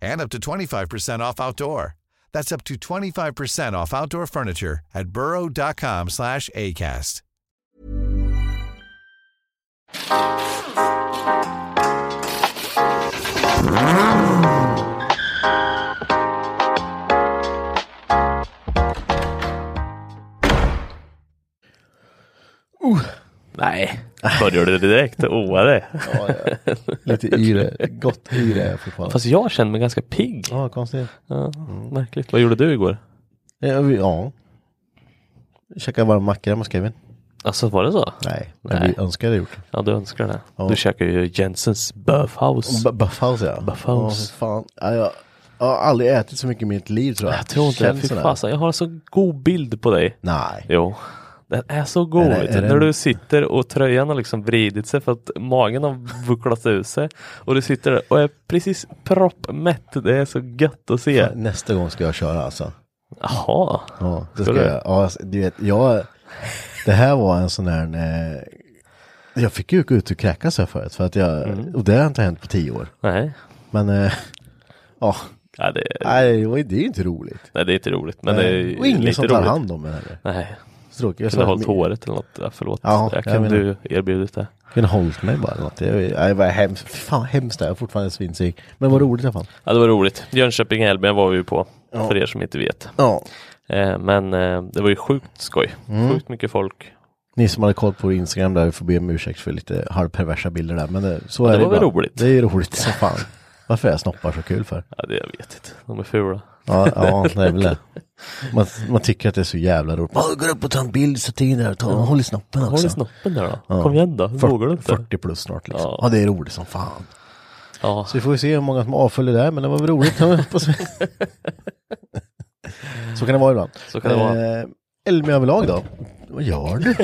and up to 25% off outdoor. That's up to 25% off outdoor furniture at burrow.com slash ACAST. Nej, börjar du direkt oa dig? Ja, ja. Lite yre, gott yre är jag fortfarande. Fast jag känner mig ganska pigg. Ja, konstigt. Ja, Märkligt. Vad gjorde du igår? Ja, vi- ja. Käkade varm macka med Kevin. Alltså var det så? Nej, men Nej. vi önskar det gjort. Ja, du önskar det. Ja. Du käkar ju Jensens Buffhouse. Buffhouse ja. Buffhouse. Ja, fan. Ja, jag, jag har aldrig ätit så mycket i mitt liv tror jag. Jag tror inte det. Fy fasen, jag har en så god bild på dig. Nej. Jo. Den är så god. Är det- är det- När du sitter och tröjan har liksom vridit sig för att magen har vucklat ut sig. Och du sitter där och är precis proppmätt. Det är så gött att se. Nästa gång ska jag köra alltså. Jaha. Ja, det Ska ska jag. Ja, alltså, du vet, jag, det här var en sån där, eh, jag fick ju gå ut och kräkas här förut, för att jag, Mm. och det har inte hänt på tio år. Nej. Men, eh, ja, Ja, det, nej, det det är ju inte roligt. nej, det är inte roligt. Men det är och ingen som tar roligt. hand om en heller. Nej. Tråkigt. Jag Kunde ha hållit att- håret eller något. Ja, förlåt. Ja, jag jag kunde menar- ju erbjudit det. Kunde ha hållit mig bara. eller Något. Jag, jag var hemskt, fan hemskt det. Jag är fortfarande svinsig. Men vad roligt i alla fall. Ja, det var roligt. Jönköping Elbien var vi ju på. Ja. För er som inte vet. Ja. Eh, men eh, det var ju sjukt skoj. Mm. Sjukt mycket folk. Ni som hade koll på Instagram där får be om ursäkt för lite halvperversa bilder där. Men det, så Ja, är det det var väl roligt. Det är roligt som fan. Varför är snoppar så kul för? Ja, det jag vet inte. De är fula. Ja, ja det är väl det. Man, man tycker att det är så jävla roligt. Man går upp och tar en bild, sätter in där och tar, håll i snoppen också. Håll i snoppen där då. Ja. Kom igen då. Vågar du inte? 40 plus snart liksom. Ja. Ja. det är roligt som fan. Ja. Så vi får ju se hur många som avföljer där, men det var väl roligt. Så kan det vara ibland. Så kan det vara. Eh, Elmia överlag då? Vad gör du?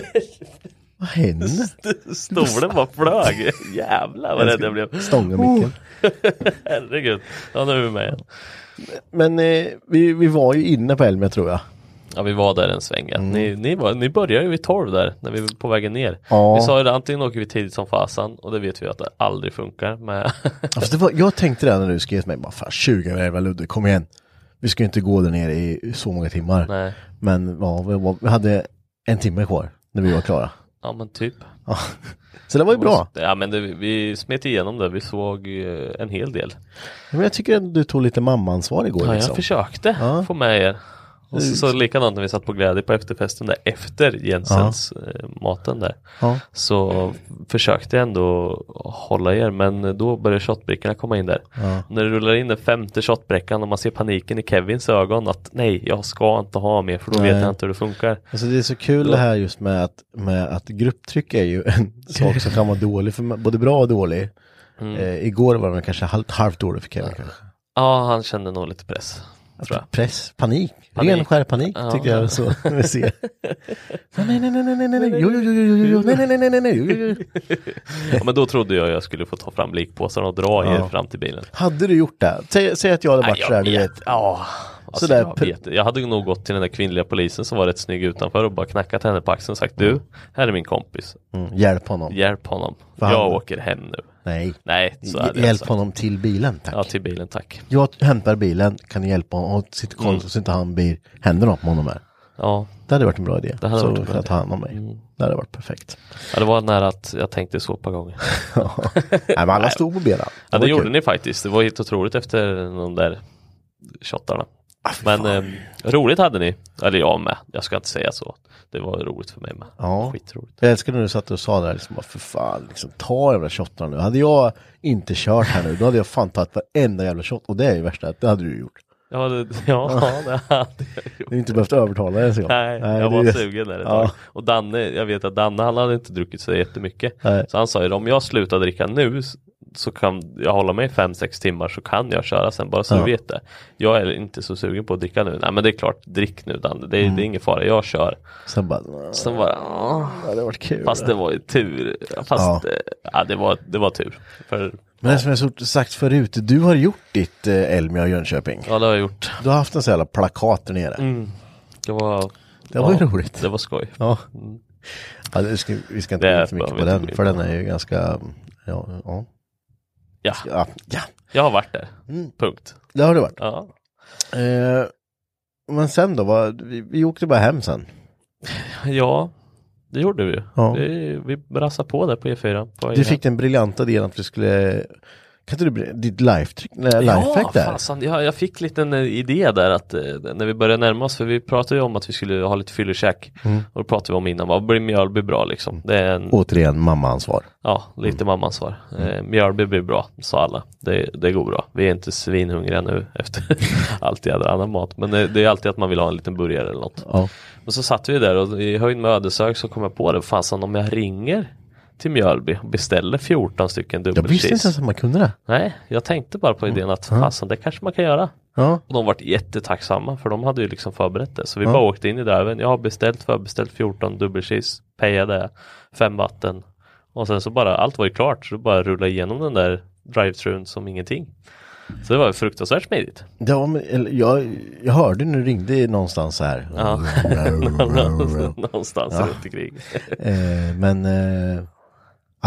Vad händer? Stolen bara flög. Jävlar vad rädd jag blev. Stånga micken. Herregud. Ja, nu är vi med igen. Men eh, vi, vi var ju inne på Elmia tror jag. Ja, vi var där en sväng. ja. Ni, ni, var, ni började ju vid 12 där, när vi var på vägen ner. Ja. Vi sa ju det, antingen åker vi tidigt som fasan och det vet vi att det aldrig funkar med Alltså var, jag tänkte det när du skrev till mig, bara fan 20 över 11 Ludde, kom igen. Vi ska ju inte gå där nere i så många timmar. Nej. Men ja, vi, var, vi hade en timme kvar när vi var klara. Ja men typ. Ja. Så det var ju bra. Ja men det, vi smet igenom det, vi såg eh, en hel del. Men jag tycker ändå du tog lite mammansvar igår Ja, liksom. jag försökte Ja. få med er. Och så, så likadant när vi satt på glädje på efterfesten där efter Jensens eh, maten där. Ja. Så försökte jag ändå hålla er men då började shotbrickorna komma in där. Ja. När det rullar in den femte shotbrickan och man ser paniken i Kevins ögon att nej jag ska inte ha mer för då vet Nej. jag inte hur det funkar. Alltså det är så kul det här just med att, med att grupptryck är ju en sak som kan vara dålig, för både bra och dålig. Mm. Eh, igår var den kanske halvt, halvt dålig för Kevin kanske. Ja han kände nog lite press. Jag. Press, panik, Panik. ren skär panik Ja. tycker jag så ser. nej, nej, nej, nej, nej, nej, jo, jo, jo, jo, jo, nej, nej, nej, nej, nej, nej, jo, jo, jo. Ja, men då trodde jag jag skulle få ta fram likpåsarna och dra Ja. er fram till bilen. Hade du gjort det? Säg, säg att jag hade varit Ja, jag vet. Ja, Alltså, Sådär jag, vet, jag hade nog gått till den där kvinnliga polisen som var rätt snygg utanför och bara knackat henne på axeln och sagt du, här är min kompis. Mm, hjälp honom. Hjälp honom. För jag han- åker hem nu. Nej. Nej, Hjälp sagt. honom till bilen tack. Ja, till bilen tack. Jag hämtar bilen, kan ni hjälpa honom och sitta koll Mm. så inte han blir, händer något med honom här. Ja, Det hade varit en bra idé. Det hade så varit för att ta hand om mig. Mm. Det hade varit perfekt. ja, det var nära att jag tänkte så ett par gånger. Nej men alla stod på benen. Ja, det gjorde kul. ni faktiskt. Det var helt otroligt efter de där shottarna. Ah, Men eh, roligt hade ni. Eller jag med. Jag ska inte säga så. Det var roligt för mig med. Ja. Skitroligt. Jag älskar när du satt och sa det där liksom, för fan, liksom, ta jävla shottarna nu. Hade jag inte kört här nu, då hade jag fan tagit varenda jävla shot. Och det är ju värsta, det hade du gjort. Ja, det, ja, det hade jag gjort. Du har inte behövt övertala dig. så. Nej, jag det var är- sugen där ett Ja. tag. Och Danne, jag vet att Danne han hade inte druckit så jättemycket. Nej. Så han sa ju om jag slutar dricka nu så kan jag hålla mig 5-6 timmar så kan jag köra sen bara så Ja. du vet det. Jag är inte så sugen på att dricka nu. Nej men det är klart, drick nu Danne. Det är, Mm. det är ingen fara, jag kör. Sen bara, Sen bara, åh. det varit kul. fast det var ju tur. Fast ja, ja det, var, det var tur. För, Men det som jag sagt förut, du har gjort ditt eh, Elmia Jönköping. ja det har jag gjort. Du har haft en sån jävla plakat där nere. Mm. Det var, Det var ja, roligt. Det var skoj. Ja. Mm. ja ska, vi ska inte gå för mycket på den, för den är ju ganska, ja, ja. Ja, Ja, ja. jag har varit där. Mm. Punkt. det har det varit. Ja. Eh, men sen då, vad, vi, vi åkte bara hem sen. Ja, det gjorde vi. Ja. Vi, vi brassade på där på E4. På Du fick den briljanta idén att vi skulle, kan inte du, ber- ditt life, lifehack där? fasen, jag, jag fick lite en eh, idé där att eh, när vi började närma oss, för vi pratade ju om att vi skulle ha lite fyllekäk. Mm. Och då pratade vi om innan, vad blir Mjölby bra liksom? Det är en, Återigen mamma-ansvar. ja, lite mammansvar. Eh, Mjölby blir bra, sa alla. Det, det går bra. Vi är inte svinhungriga nu efter allt jädra annan mat. Men det, det är alltid att man vill ha en liten burgare eller något. Ja. Men så satt vi där och i höjd med Ödeshög så kom jag på det, fasen om jag ringer till Mjölby och beställer 14 stycken Jag visste inte dubbelcheese. ens att man kunde det. Nej, jag tänkte bara på idén att fasen det kanske man kan göra. Ja, Och de vart jättetacksamma för de hade ju liksom förberett det. Så vi Ja. bara åkte in i driven. Jag har beställt förbeställt 14 dubbelcheese, payade, fem vatten. Och sen så bara, allt var ju klart. Så det bara rulla igenom den där drive-thrun som ingenting. Så det var fruktansvärt smidigt. var, men- jag, jag hörde du ringde någonstans här. Ja. Någonstans Ja. runt omkring. eh, men eh,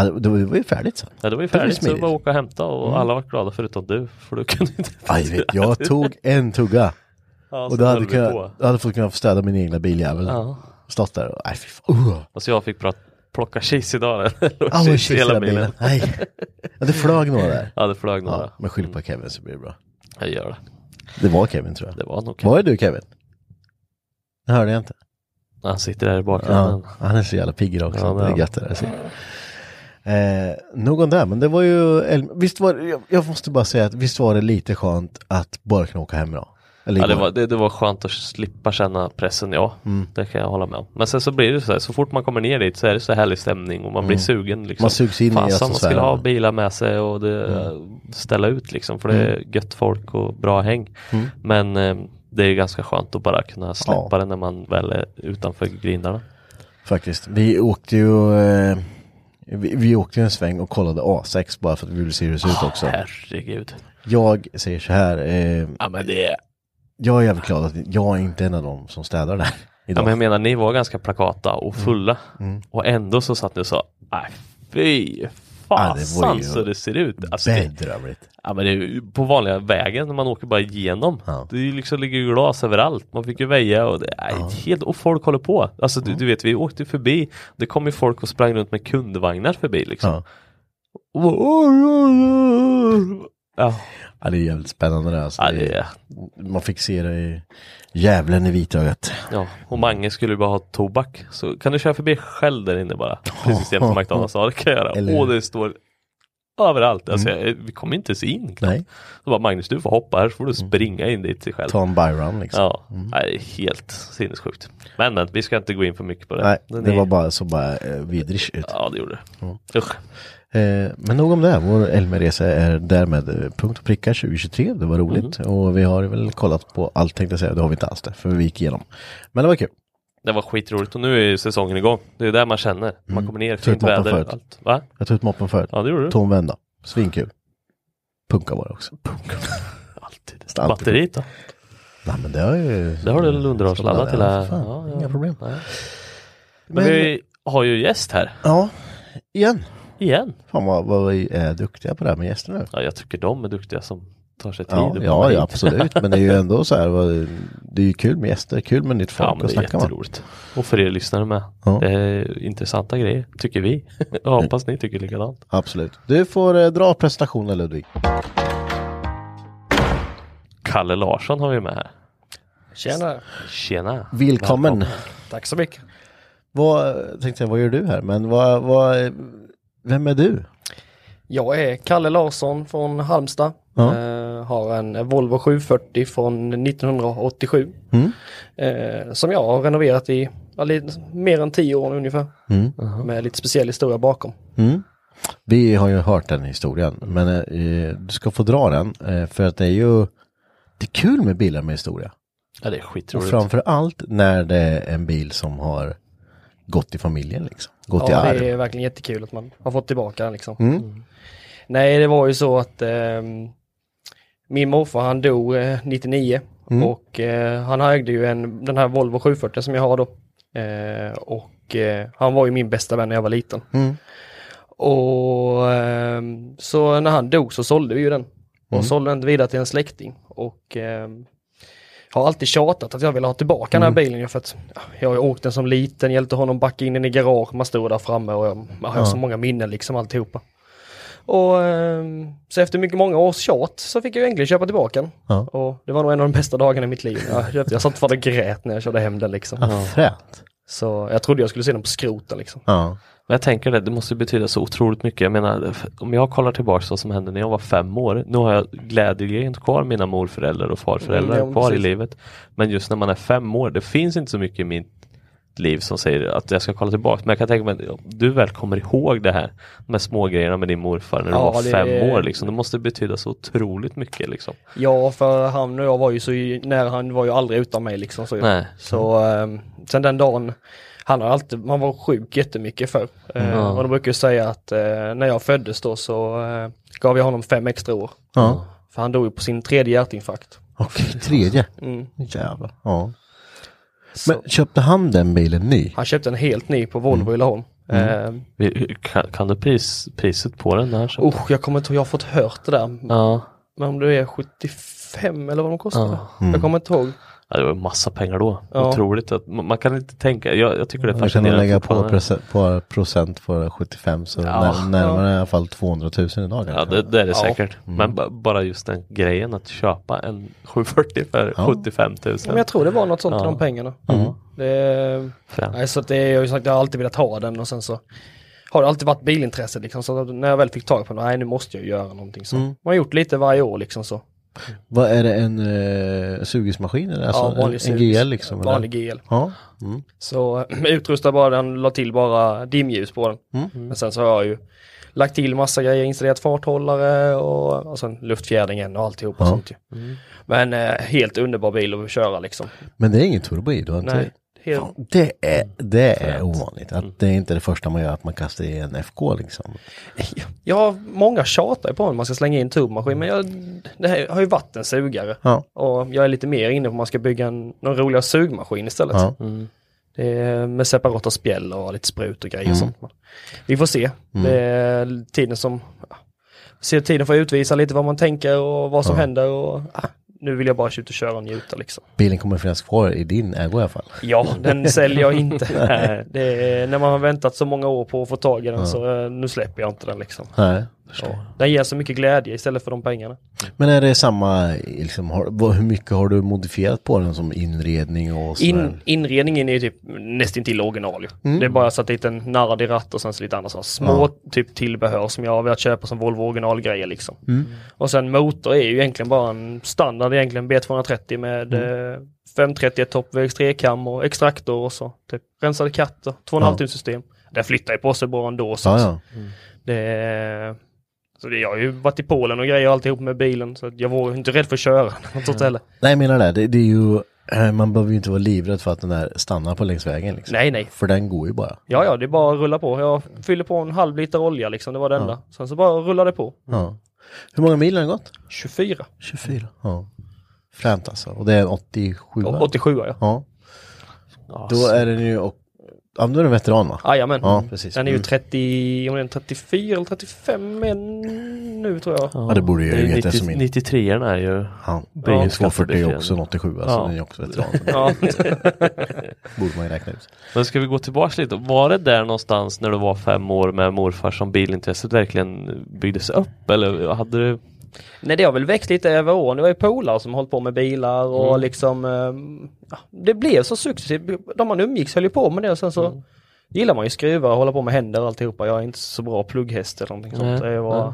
ja, det var det var ju färdigt sen. Ja det var ju Det var färdigt så det var åka och hämta och Mm. alla var glada förutom du. För du kunde inte Aj, vet, jag tog en tugga Ja, och så då hade, kunnat, jag hade fått kunna städa min egna biljävel. Ja. Stått där och, nej fy fan. Uh. Alltså jag fick plocka cheese idag. Ah, men shit, hela bilen. Nej. Ja, det flög några där. Ja det flög några. Ja, men skyll på Kevin så blir det bra. Jag gör det. Det var Kevin tror jag. Det var nog Var är du Kevin? Det hörde jag inte. Han sitter där i bakgrunden. Ja, han är så jävla pigg också. Ja, det är gött det där. Eh, nog om det, men det var ju, visst var jag, jag måste bara säga att visst var det lite skönt att bara kunna åka hem idag? Ja, det, var, det, det var skönt att slippa känna pressen, ja. Mm. Det kan jag hålla med om. Men sen så blir det så här, så fort man kommer ner dit så är det så härlig stämning och man blir sugen. Liksom. Mm. Man sugs in i Fasen, man skulle ha bilar med sig och det, ställa ut liksom. För det är gött folk och bra häng. Mm. Men eh, det är ganska skönt att bara kunna släppa Ja. det när man väl är utanför grindarna. Faktiskt. Vi åkte ju, eh, vi, vi åkte en sväng och kollade A6 bara för att vi ville se hur det ser ut också. Herregud. Jag säger så här, eh, Ja men det jag är jävligt glad att jag är inte en av dem som städar där Ja idag. men jag menar ni var ganska plakata och fulla. Mm. Och ändå så satt ni och sa, nej fy Ja, det var fasan ju så det ser ut. Alltså, det, Bedrövligt. ja men det är ju på vanliga vägen när man åker bara igenom. Ja. Det är ju liksom ligger glas överallt. Man fick ju väja och det är helt, och folk håller på. Alltså du, du vet vi åkte förbi. Det kom ju folk och sprang runt med kundvagnar förbi liksom. Ja. Ja, ja, det är jävligt spännande det alltså. ja, Det är, Man fick se det i djävulen i vitögat. ja. Och Mange skulle bara ha tobak. Så kan du köra förbi själv där inne bara. Precis jämte McDonalds. Ja det kan jag göra. Eller? Mm. Och det står överallt. Alltså, jag, vi kommer inte ens in. knappt. Nej, Så bara Magnus du får hoppa här så får du springa in dit till själv. ta en byrun liksom. Ja, nej, det är helt sinnessjukt. Men, men vi ska inte gå in för mycket på det. Nej, Den det är- var bara så bara eh, vidrigt ut. Ja det gjorde det. Usch. Eh, men nog om det, vår Elmeresa är därmed eh, punkt och pricka 2023. Det var roligt Mhm. och vi har väl kollat på allt tänkte jag säga, det har vi inte alls det, för vi gick igenom. Men det var kul. Det var skitroligt och nu är ju säsongen igång. Det är där man känner. Man kommer ner, fint väder. förut. Allt. Va? Jag tog ut moppen förut. Ja det gjorde du. Tom vända. Svinkul. Punka var det också. Alltid. Alltid. Batteriet då? Nej men det har ju... Det har du underhållsladdat till. Ja, Ja, Inga problem. Men, Men- vi har ju gäst här. Ja, igen. Igen. Fan vad, vad vi är duktiga på det här med gäster nu. Ja, jag tycker de är duktiga som tar sig tid. Ja, ja, ja absolut. Men det är ju ändå så här, vad- det är ju kul med gäster, kul med nytt folk Ja, att snacka med. Och för er lyssnare med. Ja. Det är intressanta grejer, tycker vi. Jag hoppas ni tycker likadant. Absolut. Du får eh, dra presentationen Ludvig. Kalle Larsson har vi med här. Tjena, Tjena! Välkommen. tack så mycket. Vad, tänkte jag, vad gör du här? Men vad, vad, vem är du? Jag är Kalle Larsson från Halmstad. Ja. Eh, har en Volvo 740 från 1987. Mm. Eh, som jag har renoverat i ja, lite, mer än tio år nu ungefär. Mm. Med lite speciell historia bakom. Mm. Vi har ju hört den historien, men eh, du ska få dra den eh, för att det är ju det är kul med bilar med historia. Ja, det är Och skitroligt. framför allt när det är en bil som har gått i familjen liksom. Gått i Ja, arv. det är verkligen jättekul att man har fått tillbaka den liksom. Mm. Nej, det var ju så att ehm, min morfar han dog eh, 99 Mm. och eh, han ägde ju en, den här Volvo 740 som jag har då. Eh, och eh, han var ju min bästa vän när jag var liten. Mm. Och ehm, så när han dog så sålde vi ju den. Och Mm. sålde den vidare till en släkting. Och ehm, har alltid tjatat att jag vill ha tillbaka den här Mm. bilen för att ja, jag har åkt den som liten, hjälpte honom backa in den i garage, man stod där framme och jag, jag har Ja. så många minnen liksom alltihopa. Och ehm, så efter mycket många års tjat så fick jag äntligen köpa tillbaka den. Ja. Och det var nog en av de bästa dagarna i mitt liv. Jag, jag satt för och grät när jag körde hem den liksom. Ja, fränt. Så jag trodde jag skulle se den på skroten liksom. Ja. Men jag tänker det, det måste betyda så otroligt mycket. Jag menar, om jag kollar tillbaka vad som hände när jag var fem år. Nu har jag glädjeligen kvar mina morföräldrar och farföräldrar Mm, ja, kvar i precis. livet. Men just när man är fem år, det finns inte så mycket i mitt liv som säger att jag ska kolla tillbaka. Men jag kan tänka mig att du väl kommer ihåg det här. De här små grejerna med din morfar när du Ja, var det- fem år. Liksom. Det måste betyda så otroligt mycket. Liksom. Ja, för han och jag var ju så nära, han var ju aldrig utan mig liksom. Så, så um, sen den dagen, han har alltid, man var sjuk jättemycket för. Uh, Ja. Och de brukar ju säga att eh, när jag föddes då så eh, gav jag honom fem extra år. Ja. För han dog ju på sin tredje hjärtinfarkt. Okej, tredje. Mm. Jävlar. Ja. Så Men köpte han den bilen ny? Han köpte en helt ny på Volvo i Laholm. Eh, Vi- Kan, kan du pris, priset på den här? Så? oh, jag kommer inte ihåg, jag har fått hört det där. Ja. Men om det är 75 eller vad de kostar. Ja. Jag kommer inte ihåg. Ja, det var massa pengar då. Ja. Otroligt att man, man kan inte tänka. Jag, jag tycker det är Man kan fascinerande. lägga på procent, på procent på 75 så Ja. när, närmare i alla fall 200 000 idag. Ja det, det är det Ja. säkert. Men ba- bara just den grejen att köpa en 740 för Ja. 75 000. Men jag tror det var något sånt Ja. till de pengarna. Ja. Det, nej, så att det, jag har ju sagt, jag har alltid velat ha den och sen så har det alltid varit bilintresse liksom. Så när jag väl fick tag på den, nej nu måste jag göra någonting så. Mm. Man har gjort lite varje år liksom så. Vad är det en uh, sugismaskin eller? Alltså, vanlig en, en GL liksom? eller? Vanlig GL. Ja. Mm. Så utrustade bara den, la till bara dimljus på den. Mm. Men sen så har jag ju lagt till massa grejer, installerat farthållare och, och sen luftfjädringen och alltihopa Ja. sånt ju. Men eh, helt underbar bil att köra liksom. Men det är ingen turbo i, har inte Nej, helt, Fan, Det är, det är ovanligt. Att det är inte det första man gör att man kastar i en FK liksom. Ja, många tjatar på att man ska slänga in turbomaskin men jag, det här har ju varit en sugare. Ja. Och jag är lite mer inne på att man ska bygga en, någon roligare sugmaskin istället. Ja. Mm. Med separata spjäll och lite sprut och grejer Mm. och sånt. Vi får se. Är tiden som... Se tiden får utvisa lite vad man tänker och vad som Ja. händer och... Ja, nu vill jag bara ut och köra och njuta liksom. Bilen kommer finnas kvar i din ägo i alla fall. Ja, den säljer jag inte. är, när man har väntat så många år på att få tag i den Ja. så eh, nu släpper jag inte den liksom. Nej. Ja. Den ger så mycket glädje istället för de pengarna. Men är det samma, liksom, har, vad, hur mycket har du modifierat på den som inredning och sådär? In, inredningen är ju typ nästintill original. Mm. Det är bara satt dit en narrad i ratt och sen så lite andra sådana små Ja. typ tillbehör som jag har velat köpa som Volvo originalgrejer liksom. Mm. Och sen motor är ju egentligen bara en standard egentligen B230 med Mm. eh, 530 toppvägs trekam och extraktor och så. Typ rensade katter, 2,5 Ja. system. Den flyttar ju på sig bra ändå. Så Ja, ja. Det är, så det, jag har ju varit i Polen och grejer alltihop med bilen så jag var inte rädd för att köra något sånt heller. Nej, jag menar det. det. Det är ju, eh, man behöver ju inte vara livrädd för att den där stannar på längs vägen liksom. Nej, nej. För den går ju bara. Ja, ja, det är bara att rulla på. Jag fyller på en halv liter olja liksom, det var det Ja. enda. Sen så bara rullar det på. Ja. Hur många mil har den gått? 24. 24. Ja. Fränt alltså. Och det är en 87 Och 87 ja. Ja. Ja, Då är den ju, och, ja men då är den veteran va? Jajamän. Ja, precis. Den är ju Mm. 30, om den är 34 eller 35 men nu tror jag. Ja, det borde ju det är veta 90, som min. 93 är ju Ja, blir ju ja 240 är skattebefriad. också en 87 alltså, Ja. den är också veteran. Ja. borde man ju räkna ut. Men ska vi gå tillbaka lite? Var det där någonstans när du var fem år med morfar som bilintresset verkligen byggdes upp? Eller hade du? Nej det har väl växt lite över åren. Det var ju polare som hållit på med bilar och Mm. liksom ehm, ja, Det blev så successivt. De man umgicks höll ju på med det och sen så Mm. gillar man ju skruva och hålla på med händer och alltihopa. Jag är inte så bra plughäst eller någonting sånt. Nej, Det var, nej.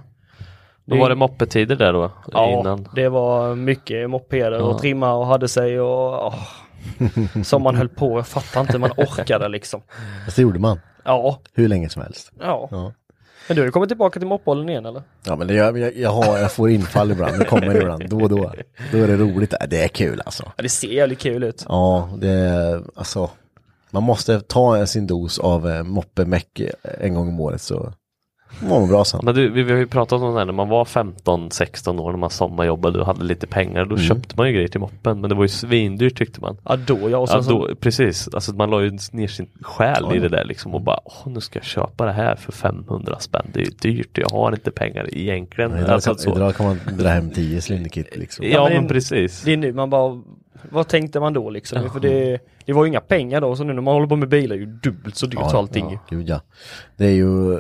Då var det moppetider där då? ja, innan? det var mycket mopeder och Ja. trimma och hade sig och åh, som man höll på. Jag fattar inte hur man orkade liksom. Fast det gjorde man. Ja, Hur länge som helst. ja. Ja. Men du har kommit tillbaka till moppbollen igen eller? Ja men det, jag, jag, jag, har, jag får infall ibland, det kommer ibland, då och då. Då är det roligt, det är kul alltså. Ja, det ser jävligt kul ut. Ja, det är alltså Man måste ta sin dos av eh, moppemäck en gång om året så mår man bra sen. Men du, vi, vi har ju pratat om det här när man var 15-16 år när man sommarjobbade och hade lite pengar. Då Mm. köpte man ju grejer till moppen men det var ju svindyrt tyckte man. Ja då ja, och sen Ja, så, då, precis, alltså man la ju ner sin själ Ja, i ja. det där liksom och bara Åh, nu ska jag köpa det här för 500 spänn. Det är ju dyrt, jag har inte pengar egentligen. Idag Alltså, kan, så. idag kan man dra hem 10 cylinderkit liksom. Ja men det- men precis. det är nu man bara Vad tänkte man då liksom? För det, det var ju inga pengar då så nu när man håller på med bilar är ju dubbelt så dyrt Ja, allting ja, gud ja. Det är ju,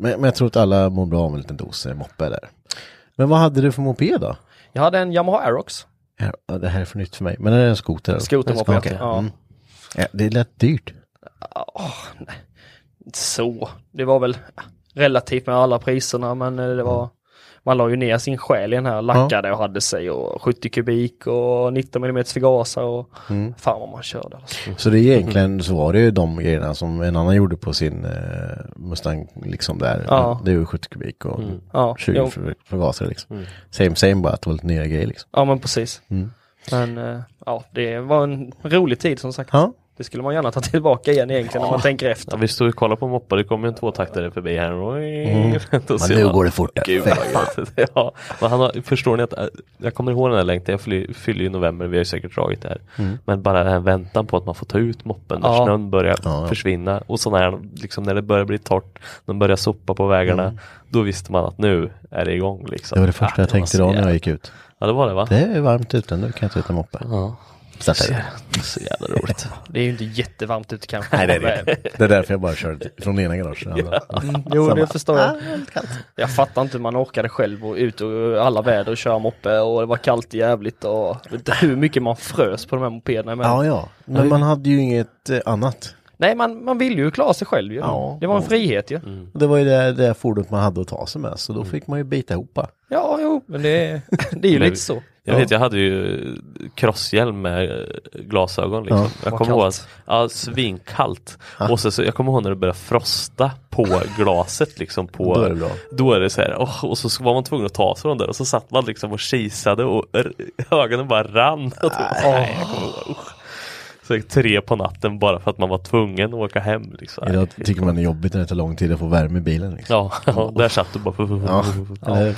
men, men jag tror att alla mår bra av en liten dos eh, moppe där. Men vad hade du för moped då? Jag hade en Yamaha Aerox. Ja, Det här är för nytt för mig, men är det en skoter? Skotermoppe, Okej, ja. mm. ja. Det lät dyrt. Så, det var väl relativt med alla priserna men eh, det var Man la ju ner sin själ i den här, lackade och hade sig och 70 kubik och 19 mm förgasare och Mm. fan vad man körde alltså. Så det är egentligen så var det ju de grejerna som en annan gjorde på sin eh, Mustang liksom där. Ja. Det är ju 70 kubik och Ja, 20 jo. för, förgasare liksom. Same same bara att det var lite nya grejer liksom. ja men precis. Mm. Men eh, ja, det var en rolig tid som sagt. Ja. Det skulle man gärna ta tillbaka igen egentligen när man tänker Ja, efter. vi stod och kollade på moppar, det kom ju en tvåtaktare förbi här. Mm. Men nu går det. Gud gött. ja, men han har, förstår ni att äh, jag kommer ihåg den här längtan, jag fyller, fyller ju i november, vi har ju säkert dragit det här. Men bara den här väntan på att man får ta ut moppen när Ja. snön börjar Ja, ja. försvinna och sådana här, liksom när det börjar bli torrt, de börjar sopa på vägarna, då visste man att nu är det igång liksom. Det var det första Ja, jag tänkte idag när jag gick ut. Ja det var det va? Det är varmt ute nu kan jag ta ut en moppe. Ja. Så, det. så jävla roligt. Det är ju inte jättevarmt ute kanske. Nej det är det Det är därför jag bara körde från ena garaget till det andra. Mm, jo, det Samma. förstår jag. Jag fattar inte hur man orkade själv och ut och alla väder och köra moppe och det var kallt jävligt och hur mycket man frös på de här mopederna. Men, Ja ja, men man hade ju inget eh, annat. Nej, man, man ville ju klara sig själv ju. Ja. det var en frihet ju. Det var ju det, det fordonet man hade att ta sig med så då fick man ju bita ihop. Ja, jo, men det, det är ju lite så. Jag vet, jag hade ju crosshjälm med glasögon liksom. Ja. jag kommer ihåg att, ja, svinkallt. Och så, så, jag kommer ihåg när det började frosta på glaset liksom. På, Då är det bra. Då är det så här, åh, och så var man tvungen att ta sig från där och så satt man liksom och kisade och ögonen bara rann. Och då, åh, jag kommer ihåg. Så tre på natten bara för att man var tvungen att åka hem. Liksom. Idag tycker man det är jobbigt när det tar lång tid att få värme i bilen. Liksom. Ja, ja, där satt du bara. Ja. Eller-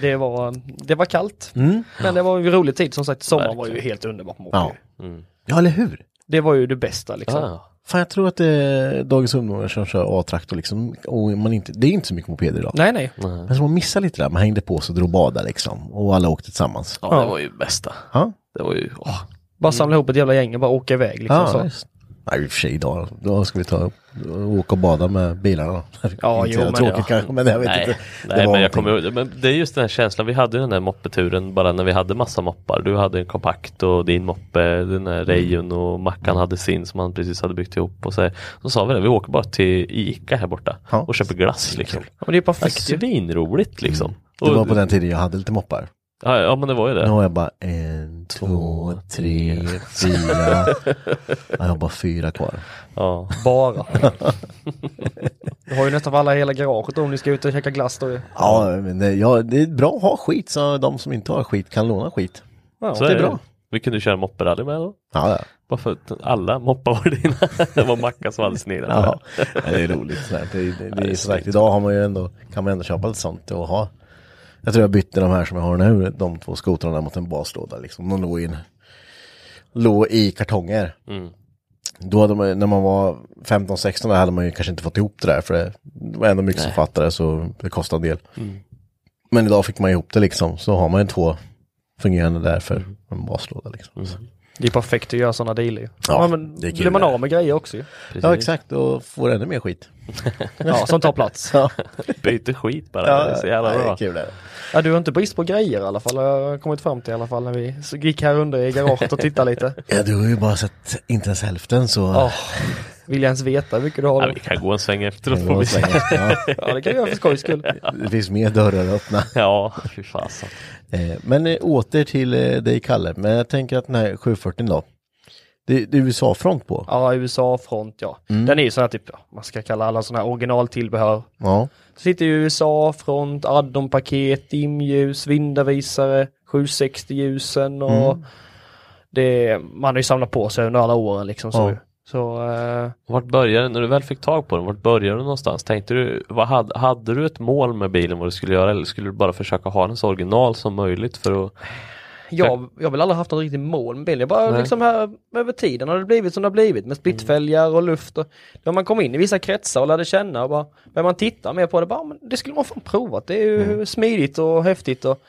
Det var, det var kallt. Mm. Men det var ju en rolig tid som sagt. Sommaren var ju helt underbar på moppe. Ja. ju. ja, eller hur? Det var ju det bästa liksom. Ja, Fan jag tror att det är dagens ungdomar som kör A-traktor liksom. Och man inte, det är inte så mycket mopeder idag. Nej, nej. Men så man missar lite där, man hängde på sig och drog och badade liksom. Och alla åkte tillsammans. ja, det var ju bästa. Ja, Det var ju, åh. Bara samla ihop ett jävla gäng och bara åka iväg liksom. ja så. Nej i och för sig idag, då ska vi ta och åka och bada med bilarna. Ja, inte jo, men tråkigt ja. kanske, men jag vet nej, inte. Det nej men jag kommer ihåg, men det är just den här känslan, vi hade ju den där moppeturen bara när vi hade massa moppar. Du hade en kompakt och din moppe, den där Reijon och Mackan hade sin som han precis hade byggt ihop. Och så, så sa vi det, vi åker bara till Ica här borta Ja. och köper glass liksom. Ja, men det är perfekt ju. Svinroligt liksom. Det var på den tiden jag hade lite moppar. Ja, ja men det var ju Nu det. har jag bara en, två, tre, fyra. Ja, jag har bara fyra kvar. Ja. Bara. du har ju nästan alla i hela garaget om ni ska ut och käka glass då. Ja, men det, ja, det är bra att ha skit så de som inte har skit kan låna skit. Ja, Så det är det. bra. Vi kunde köra mopperally med då. Ja, ja. Bara för att alla moppar var dina. det var Mackan som hade sin egna. ja. Det är roligt. Här. Det, det, det är som sagt, idag har man ju ändå, kan man ändå köpa lite sånt och ha Jag tror jag bytte de här som jag har nu, de två skotrarna mot en baslåda liksom. De låg i, en, låg i kartonger. Mm. Då hade man, när man var 15-16 där hade man ju kanske inte fått ihop det där för det, var ändå mycket som fattade så det kostade en del. Mm. Men idag fick man ihop det liksom, så har man ju två fungerande där för Mm. en baslåda liksom. Så. Det är perfekt att göra sådana dealer. Ja, Ja, men det är kul blir man det. av med grejer också ju. Precis. Ja exakt, och får ännu mer skit. Ja, som tar plats. Ja, Byter skit bara, det är så jävla det är bra. kul det. Ja, du har inte brist på grejer i alla fall, har jag kommit fram till i alla fall när vi gick här under i garaget och tittade lite. Ja, du har ju bara sett inte ens hälften så... Åh, vill jag ens veta hur mycket du har? Ja, vi kan gå en sväng efteråt det, får vi se. ja, Ja, det kan vi göra för skojs skull. det finns mer dörrar att öppna. Ja, fy fasen. Eh, men eh, åter till eh, dig Kalle, men jag tänker att den här 740 då. Det, det är USA-front på. Ja, USA-front ja. Den är ju sån här typ, man ska kalla alla såna här originaltillbehör. Ja. Det sitter ju USA-front, addon-paket, dimljus, vindarvisare, 760-ljusen och det, man har ju samlat på sig under alla åren liksom så. Ja. Så, eh, Vart började, när du väl fick tag på den, vart började du någonstans? Tänkte du, vad hade, hade du ett mål med bilen vad du skulle göra eller skulle du bara försöka ha den så original som möjligt för att jag, jag har väl aldrig haft något riktigt mål med bilen. Jag bara Nej. liksom här över tiden har det blivit som det har blivit med splittfälgar och luft. Och, när man kom in i vissa kretsar och lärde känna och bara, började man titta mer på det, bara, men det skulle man fan provat. Det är ju smidigt och häftigt och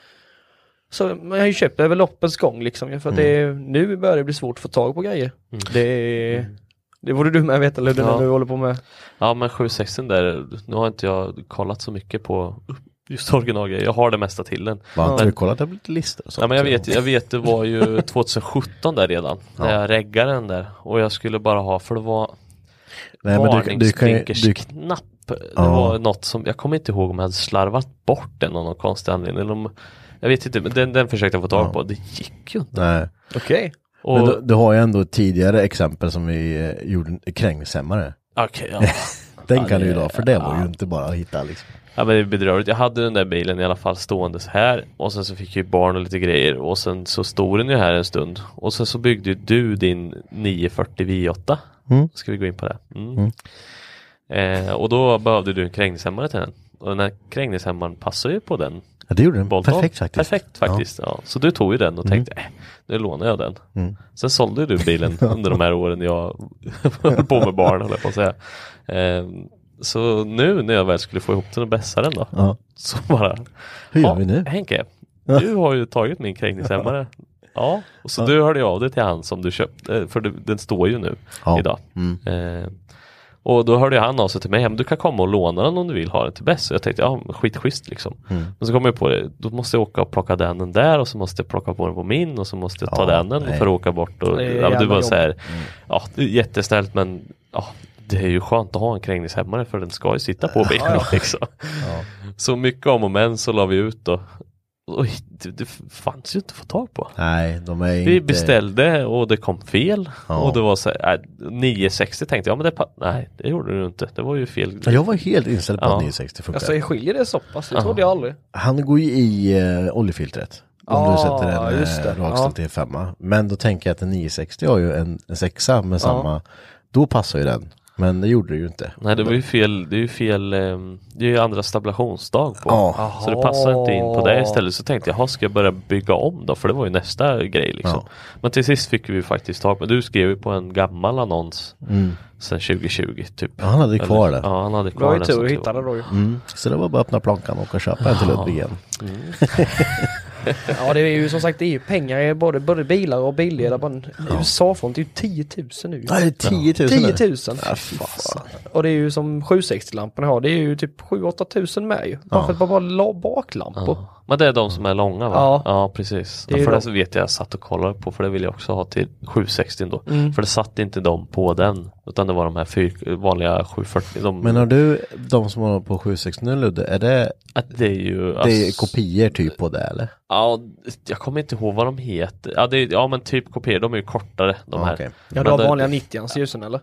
så men jag har ju köpt det över loppens gång liksom. För att det är, nu börjar det bli svårt att få tag på grejer. Det, är- det borde du med veta Ludde Ja. när du håller på med. Ja men 760 där, nu har inte jag kollat så mycket på just originalgrejer, jag har det mesta till den. Bara inte Men- du kollat upp lite listor? Ja men jag vet, jag vet det var ju 2017 där redan, när jag reggade den där och jag skulle bara ha, för det var Nej, men du, du kan ju... Du, varningsblinkersknapp. Det Ja. var något som, jag kommer inte ihåg om jag hade slarvat bort den av någon konstig anledning. Eller om, jag vet inte, men den, den försökte jag få tag Ja. på, det gick ju inte. nej. Okej. Och, Men du, du har ju ändå tidigare exempel som vi eh, gjorde, krängningshämmare. okej, ja. Den Ja, kan du ju det- för det var ja. ju inte bara att hitta liksom. Ja men det är bedrövligt. Jag hade den där bilen i alla fall stående så här och sen så fick jag ju barn och lite grejer och sen så stod den ju här en stund och sen så byggde ju du din 940 V8. Mm. Ska vi gå in på det? Mm. Mm. Eh, och då behövde du en krängningshämmare till den. Och den här krängningshämmaren passar ju på den. Ja, det gjorde den. Bolton. Perfekt faktiskt. Perfekt faktiskt. Ja. Så du tog ju den och tänkte, äh, nu lånar jag den. Mm. Sen sålde du bilen under de här åren jag höll på med barn, höll jag på att säga. Eh, så nu när jag väl skulle få ihop den och bässa den då, Ja. så bara Hur gör Ja, vi nu? Henke, du har ju tagit min krängningshämmare. Ja, och så du hörde av dig till han som du köpte, för den står ju nu Ja. idag. Mm. Eh, och då hörde han av sig till mig, "Men du kan komma och låna den om du vill ha den till bäst. Så jag tänkte, ja skitschysst liksom. Mm. Men så kom jag på det, då måste jag åka och plocka den, den där och så måste jag plocka på den på min och så måste jag ta Ja, den nej. för att åka bort. Och, Det är ja, men det var så här, Mm. ja jättesnällt men ja, det är ju skönt att ha en krängningshämmare för den ska ju sitta på bilen liksom. Så mycket om och men så la vi ut då. Oj, det, det fanns ju inte att få tag på. Nej, de är Vi inte... beställde och det kom fel. Ja. Och det var så här, äh, 960 tänkte jag, men det, pa- nej det gjorde det inte. Det var ju fel. Ja, Jag var helt inställd på Ja. att 960 funkar. Alltså skiljer det så pass? Det Ja. trodde jag aldrig. Han går ju i uh, oljefiltret. Om Ja, du sätter en just det. uh, rakställd Ja. till femma. Men då tänker jag att en 960 har ju en, en sexa med samma. Då passar ju den. Men det gjorde det ju inte. Nej det var ju fel, det är ju fel, ehm, det är ju andra stabilationsdag på. Ja. Så det passar inte in på det istället. Så tänkte jag, "Jaha, ska jag börja bygga om då? För det var ju nästa grej liksom. Ja. Men till sist fick vi ju faktiskt tag på, du skrev ju på en gammal annons Mm. sen 2020 typ. Ja, han hade kvar Eller- det. Ja han hade kvar har ju den tur att hitta det då ju. Mm. Så det var bara att öppna plankan och åka och köpa en till Ludvig igen. Ja det är ju som sagt det är ju pengar i både, både bilar och bildelar. Bara en USA-front det är ju 10 000 nu. Ja, det är 10 000 nu. 10 000. Ja. Och det är ju som 760-lamporna har, det är ju typ 7-8 tusen med ju. Bara Ja. för att bara baklampor. Ja. Men det är de som är långa va? Ja. Ja, precis. Det Ja, för de. det så vet jag jag satt och kollade på för det vill jag också ha till 760 då. Mm. För det satt inte de på den utan det var de här fyr, vanliga 740. De, Men har du de som har på 760 nu Ludde, är det, att det är ju det är alltså- kopior typ på det eller? Ja, jag kommer inte ihåg vad de heter. Ja, det är, ja men typ kopior, de är ju kortare de här. okej. Ja du har det- vanliga 90 ljusen eller?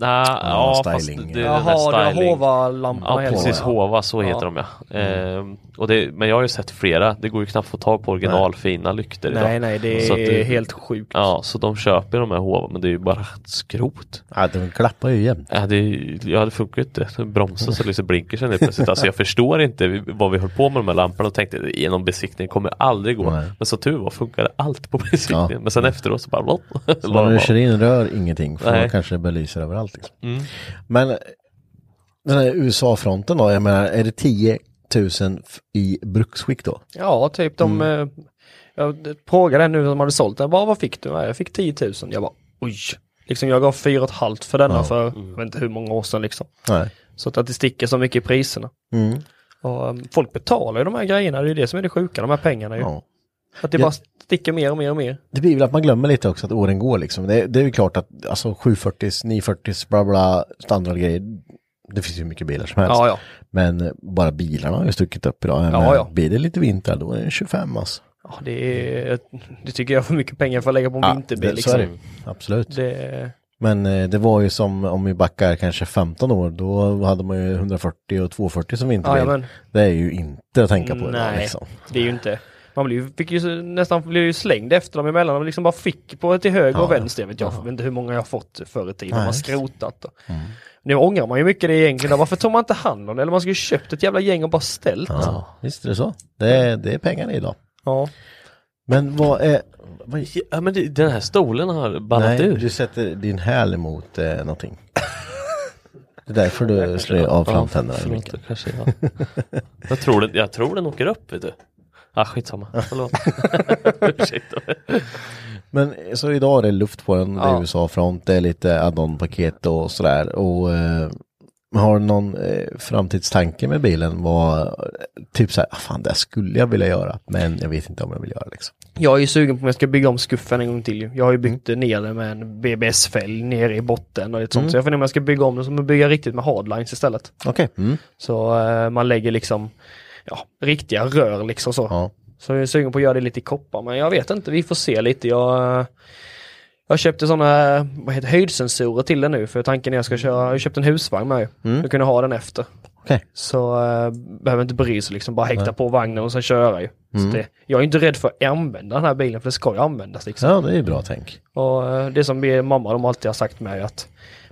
Nej, ja, fast styling. det är den där Jaha. Hova-lamporna Ja precis. Hova så Ja. heter de ja. Ehm, och det, men jag har ju sett flera, det går ju knappt att få tag på original fina lyktor idag. Nej, nej, det Så är det- helt sjukt. Ja, så de köper de här Hova men det är ju bara skrot. Ja, de klappar ju jämt. Ja, det, ja, det funkar ju inte. Det bromsar så liksom blinkar sen helt plötsligt. Alltså jag förstår inte vad vi höll på med de här lamporna och tänkte genom besiktning kommer aldrig gå. Nej. Men så tur var funkade allt på besiktningen. Ja. Men sen efteråt så bara. Så när du kör in rör ingenting för Nej. då kanske det belyser överallt. Liksom. Mm. Men den här USA-fronten då, jag menar är det 10 000 f- i bruksskick då? Ja, typ de... Mm. eh, Jag frågade en nu som hade sålt den, bara vad fick du? Ja, Jag fick 10 000. Jag bara oj. Liksom jag gav 4,5 för denna Ja. för, Mm. jag vet inte hur många år sedan liksom. Nej. Så att det sticker så mycket i priserna. Mm. Och, um, folk betalar ju de här grejerna, det är ju det som är det sjuka, de här pengarna ju. Ja. Att det Ja. bara sticker mer och mer och mer. Det blir väl att man glömmer lite också att åren går liksom. Det, det är ju klart att alltså 740, 940, bla bla, standardgrejer. Det finns ju mycket bilar som helst. Ja, ja. Men bara bilarna har ju stuckit upp idag. Jag Ja, ja. Blir det lite vinter då är det 25 alltså. ja det, är, det tycker jag är för mycket pengar för att lägga på en vinterbil. det, så är Liksom. det. Absolut. Det, Men eh, det var ju som om vi backar kanske 15 år, då hade man ju 140 och 240 som vinterbil. Jajamän. det är ju inte att tänka på Nej. liksom. det är ju inte... Man ju- fick ju nästan blev ju slängd efter dem emellan. Man liksom bara fick på till höger och Ja. vänster. Jag vet, jag vet inte hur många jag har fått förr i tiden. Nej. Man skrotat. Och. Nu ångrar man ju mycket det egentligen. Varför tar man inte hand om det? Eller man skulle ju köpt ett jävla gäng och bara ställt. Ja. Visst är det så. Det är, det är pengarna idag. ja. Men vad är... Vad, Ja men det, den här stolen har ballat nej, ur. du sätter din häl emot eh, någonting. Det är därför du slår av framtänderna förlåt, kanske jag. jag, tror den, jag tror den åker upp vet du. Ah, skitsamma, förlåt. Ursäkta. Men så idag är det luft på den, Ja. USA-front, det är lite add-on-paket och sådär. Och eh, har du någon eh, framtidstanke med bilen? Vad, typ såhär, ah, fan det skulle jag vilja göra, men jag vet inte om jag vill göra liksom. Jag är ju sugen på om jag ska bygga om skuffen en gång till. ju. Jag har ju byggt Mm. ner det med en BBS-fälg nere i botten och lite sånt. Så jag funderar om jag ska bygga om det som att bygga riktigt med hardlines istället. Okej. Mm. Så eh, man lägger liksom ja, riktiga rör liksom så. Ja. Så jag är sugen på att göra det lite i koppar men jag vet inte, vi får se lite. Jag, eh, jag köpte sådana vad heter, höjdsensorer till den nu för tanken är att jag ska köra, jag har köpt en husvagn med ju. Mm. Att kunna ha den efter. Okej. Så äh, behöver inte bry sig liksom, bara häkta på vagnen och sen köra ju. Mm. Det, jag är inte rädd för att använda den här bilen för det ska ju användas liksom. Ja, det är bra tänk. Och eh, det som min mamma de alltid har sagt med att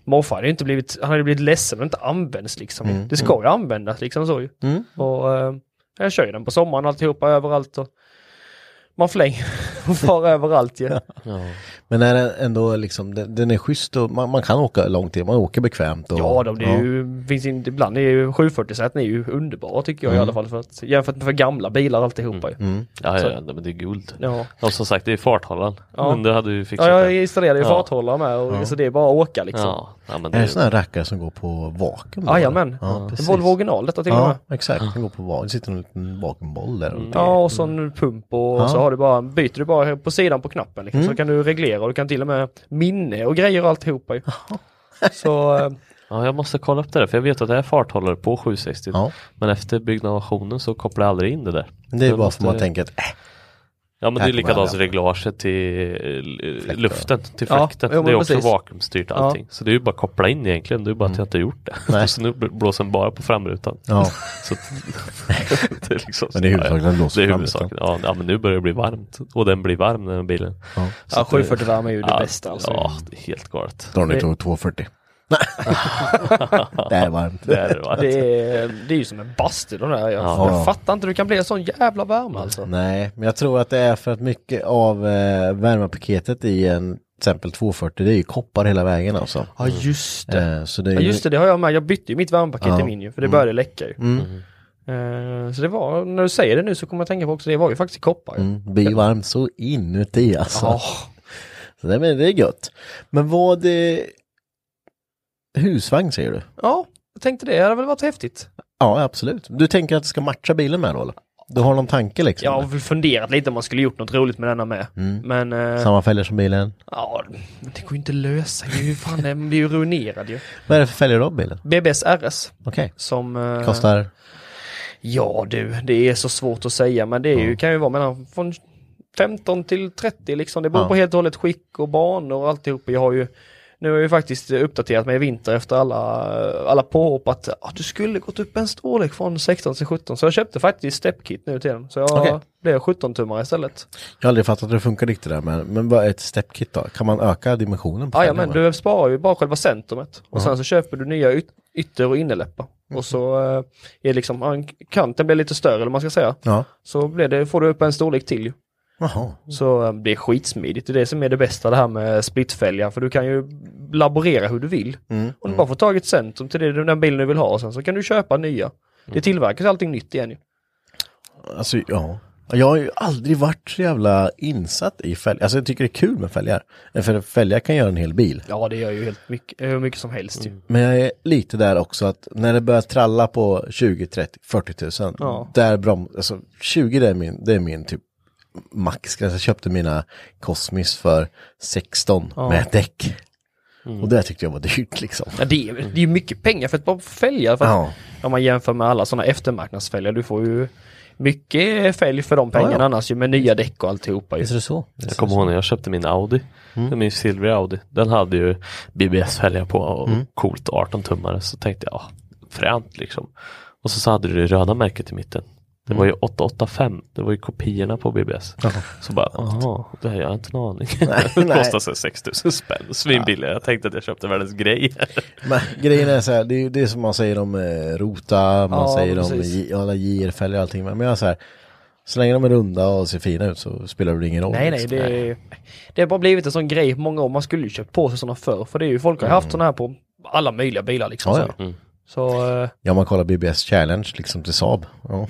morfar hade inte blivit, han hade blivit ledsen om det inte används liksom. Mm, Det ska ju användas liksom så ju. Mm. Och eh, jag kör ju den på sommaren alltihopa överallt och man flänger och far överallt ju. Ja. Men är den ändå liksom, den, den är schysst och man, man kan åka långt till, man åker bekvämt. Och, Ja, de, det är ju, finns inte, ibland är ju 740-säten är ju underbara tycker jag i alla fall. För att, jämfört med för gamla bilar alltihopa ju. Mm. Ja, Så- ja, ja, men det är guld. Ja. Och som sagt, det är farthållaren. Ja. Men det hade du fixat. ja, jag det. installerade ju Ja. farthållare med och, så det är bara att åka liksom. Ja, ja, men Är det det, sådana här rackare som går på vakuum? Jajamän? Ja, ja. Volvo original detta till och med. Ja, exakt. Den går på vakuum. Det sitter en liten vakuumboll där. Ja, och så en pump och Ja. så har du bara, byter du bara på sidan på knappen liksom, så kan du reglera och du kan till och med minne och grejer och alltihopa ju. Så eh, ja, jag måste kolla upp det där, för jag vet att det är farthållare på 760. Ja. Men efter byggnationen så kopplar jag aldrig in det där. Det är Jag bara måste- för man tänker att äh, Ja men det är likadant alla. reglaget till eh, Fläktar. luften, till Ja, fläkten. jo, men det är också precis. vakuumstyrt allting. Så det är ju bara att koppla in egentligen, det är bara att jag inte har gjort det. Nej. så nu blåser den bara på framrutan. ja, Så att, det är liksom men det är Det blåser är fram. huvudsaken. Ja, ja men nu börjar det bli varmt. Och den blir varm den här bilen. Ja. ja, 740 värme är ju det ja, bästa alltså. Ja, det är helt galet. Ner Det- till 240. Det är varmt. Det är det varmt. Det är, det är ju som en bastu de där. Jag, Ja. jag fattar inte hur det kan bli en sån jävla värme alltså. Nej, men jag tror att det är för att mycket av eh, värmepaketet i en till exempel 240 det är ju koppar hela vägen alltså. Ja just det. Eh, så det är Ja ju, just det, det har jag med. Jag bytte ju mitt värmepaket Ja. i min ju, för det började läcka ju. Mm, Eh, så det var, när du säger det nu så kommer jag tänka på också, det var ju faktiskt i koppar mm, blir varmt så inuti alltså. Ja, Så det, men det är gött. Men vad det... Husvagn säger du? ja, jag tänkte det, det hade väl varit häftigt. Ja, absolut. Du tänker att det ska matcha bilen med då eller? Du har någon tanke liksom? Jag har väl funderat lite om man skulle gjort något roligt med denna med. Mm. Men eh, Samma fälgar som bilen? ja, men det går ju inte att lösa. Ju fan, det blir ju ruinerad ju. Vad är det för fälgar då bilen? BBS RS Okej. som... eh, Kostar? Ja du, det är så svårt att säga men det är ju, Ja. kan ju vara mellan från 15 till 30 liksom. Det beror Ja. på helt och hållet skick och banor och alltihop. Jag har ju Nu har jag ju faktiskt uppdaterat mig i vinter efter alla, alla påhopp att ah, du skulle gått upp en storlek från 16 till 17. Så jag köpte faktiskt stepkit nu till den. Så jag Okej. blev 17-tummare istället. Jag har aldrig fattat hur det funkar riktigt där, men, men vad är ett stepkit då? Kan man öka dimensionen på Ja, men du sparar ju bara själva centrumet. Och sen så köper du nya yt- ytter och innerläppar. Och så eh, är liksom, kanten blir lite större eller man ska säga. Ja, Så blir det, får du upp en storlek till. Jaha. Så eh, det är skitsmidigt. Det är det som är det bästa det här med splitfälgar. För du kan ju laborera hur du vill. Mm. Om du bara får tag i ett centrum till det, den bilen du vill ha och sen så kan du köpa nya. Det tillverkas allting nytt igen ju. Alltså, ja. Jag har ju aldrig varit så jävla insatt i fälgar. Alltså jag tycker det är kul med fälgar. För fälgar kan göra en hel bil. Ja det gör ju helt mycket, hur mycket som helst ju. Men jag är lite där också att när det börjar tralla på 20, 30, 40 tusen. Ja. Där brom, alltså 20 det är min, det är min typ maxgräns. Jag köpte mina Cosmis för 16 med däck. Och det tyckte jag var dyrt liksom. Ja, det, är, det är ju mycket pengar för ett par fälgar. För att, Ja. Om man jämför med alla sådana eftermarknadsfälgar. Du får ju mycket fälg för de pengarna Ja, ja. annars ju med nya däck och alltihopa. Ju. Visst är det så? Jag kommer ihåg när jag köpte min Audi. Min silvriga Audi. Den hade ju BBS-fälgar på och coolt 18 tummare. Så tänkte jag, ja, fränt liksom. Och så, så hade du det röda märket i mitten. Det var ju 885, det var ju kopiorna på BBS. Så bara, jaha, det har jag inte en aning. det nej. kostade så 6000 spänn, svinbilligt. Jag tänkte att jag köpte världens grej. Men grejen är så här, det är ju det som man säger om eh, rota, man Ja, säger om precis. Alla JR-fälgar och allting. Men jag är så här, så länge de är runda och ser fina ut så spelar det ingen roll. Nej nej, liksom. det, är- det har bara blivit en sån grej många år. Man skulle ju köpt på sig sådana förr. För det är ju folk har haft sådana här på alla möjliga bilar liksom. Ja, ja. Så, så eh, Ja, man kollar BBS Challenge liksom till Saab. Ja,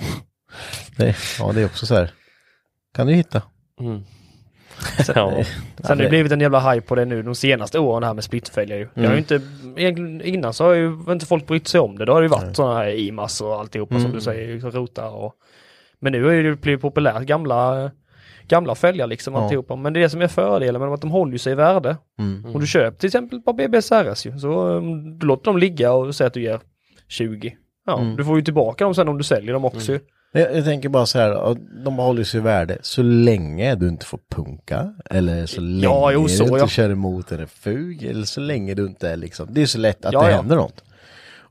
det, ja, det är också så här. Kan du hitta? Mm. Sen, Ja. sen har det blivit en jävla hype på det nu de senaste åren här med splitfälgar ju. Det har ju inte, innan så har ju inte folk brytt sig om det. Då har det ju varit sådana här IMAS och alltihopa som du säger, liksom rota och Men nu har ju det blivit populärt, gamla Gamla fälgar liksom Ja. alltihopa. Men det är det som är fördelen med att de håller sig i värde. Om du köper till exempel ett par BBS RS ju, så um, du låter dem ligga och säger att du ger 20. Ja, du får ju tillbaka dem sen om du säljer dem också ju. Jag, jag tänker bara så här, de håller sig i värde så länge du inte får punka. Eller så länge Ja, jo, så, du inte ja. kör emot en fug. Eller så länge du inte är liksom, det är så lätt att Ja, det ja. händer något.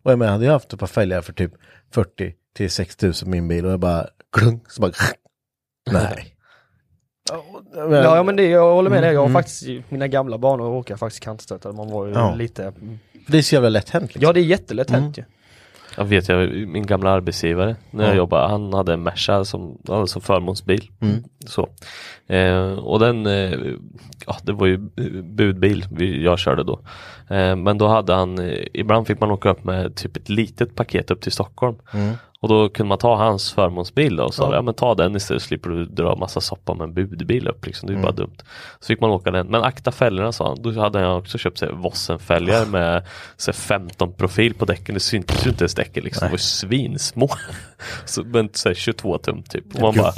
Och jag menar, hade jag haft ett par fälgar för typ 40 till 6 000 min bil och jag bara klung, så bara nej. Men- Ja, men det, jag håller med dig. Jag har faktiskt, i mina gamla banor råkade jag faktiskt kantstöta. Man var ju Ja. lite... Det är så jävla lätt hänt liksom. Ja, det är jättelätt hänt ju. Jag vet jag, min gamla arbetsgivare när jag Ja. jobbade, han hade en Merca som, alltså förmånsbil. Så. Eh, och den, eh, ja det var ju budbil vi, jag körde då. Eh, men då hade han, eh, ibland fick man åka upp med typ ett litet paket upp till Stockholm. Och då kunde man ta hans förmånsbil då och sa ja. men ta den istället så slipper du dra massa soppa med en budbil upp liksom. Det är ju bara dumt. Så fick man åka den. Men akta fällorna sa han. Då hade jag också köpt här, Vossen-fälgar med så här, 15 profil på däcken. Det syntes ju inte ens däcken liksom. Det var ju svinsmå. så, men så här, 22 tum typ. Och man bara,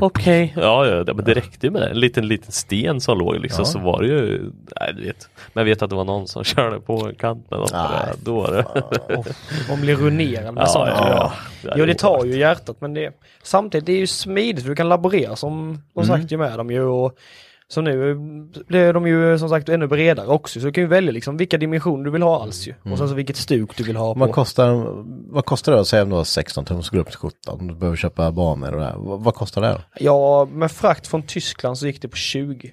okej. Ja, ja, ja, men det räckte ju med det. En liten, liten sten som låg liksom. Ja. Så var det ju, nej du vet. Men jag vet att det var någon som körde på en kant med något. Nej, Då var det. Man blir ruinerad med Ja, sånt. ja, ja. Jo, det tar ju hjärtat men det samtidigt det är ju smidigt för du kan laborera som, som Mm. sagt ju med dem ju och så nu blir de ju som sagt ännu bredare också så du kan ju välja liksom vilka dimensioner du vill ha alls ju. Och sen så vilket stuk du vill ha Vad på. kostar, vad kostar det att säga om du har 16 tum så går upp till 17. Du behöver köpa banor och det här. Vad, vad kostar det då? Ja, med frakt från Tyskland så gick det på 20.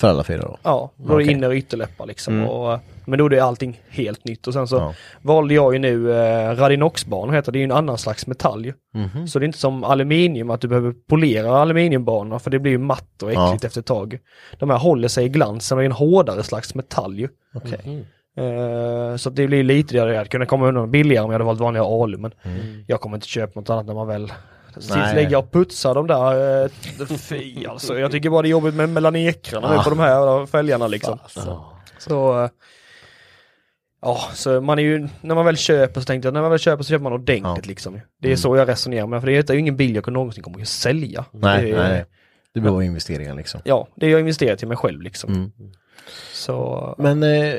För alla fyra då? Ja, då är det Okej. inner och ytterläppar liksom. Mm. Och, men då är det allting helt nytt och sen så Ja. valde jag ju nu eh, Radinoxbanor heter det, det är ju en annan slags metall ju. Mhm. Så det är inte som aluminium att du behöver polera aluminiumbanorna för det blir ju matt och äckligt Ja. efter ett tag. De här håller sig i glansen och det är en hårdare slags metall ju. Okej. Eh, så det blir lite det jag hade kunnat komma undan billigare om jag hade valt vanliga alu men Mm. jag kommer inte köpa något annat när man väl Nej. lägga och putsa de där. Eh, fy alltså. Jag tycker bara det är jobbigt med mellan ekrarna nu på de här fälgarna liksom. Så eh, Ja, så man är ju, när man väl köper så tänkte jag, när man väl köper så köper man ordentligt Ja. liksom. Det är så jag resonerar med, för det är ju ingen bil jag någonsin kommer att sälja. Nej, det nej. Det behöver investeringar liksom. Ja, det är jag investerat till mig själv liksom. Mm. Så Men eh,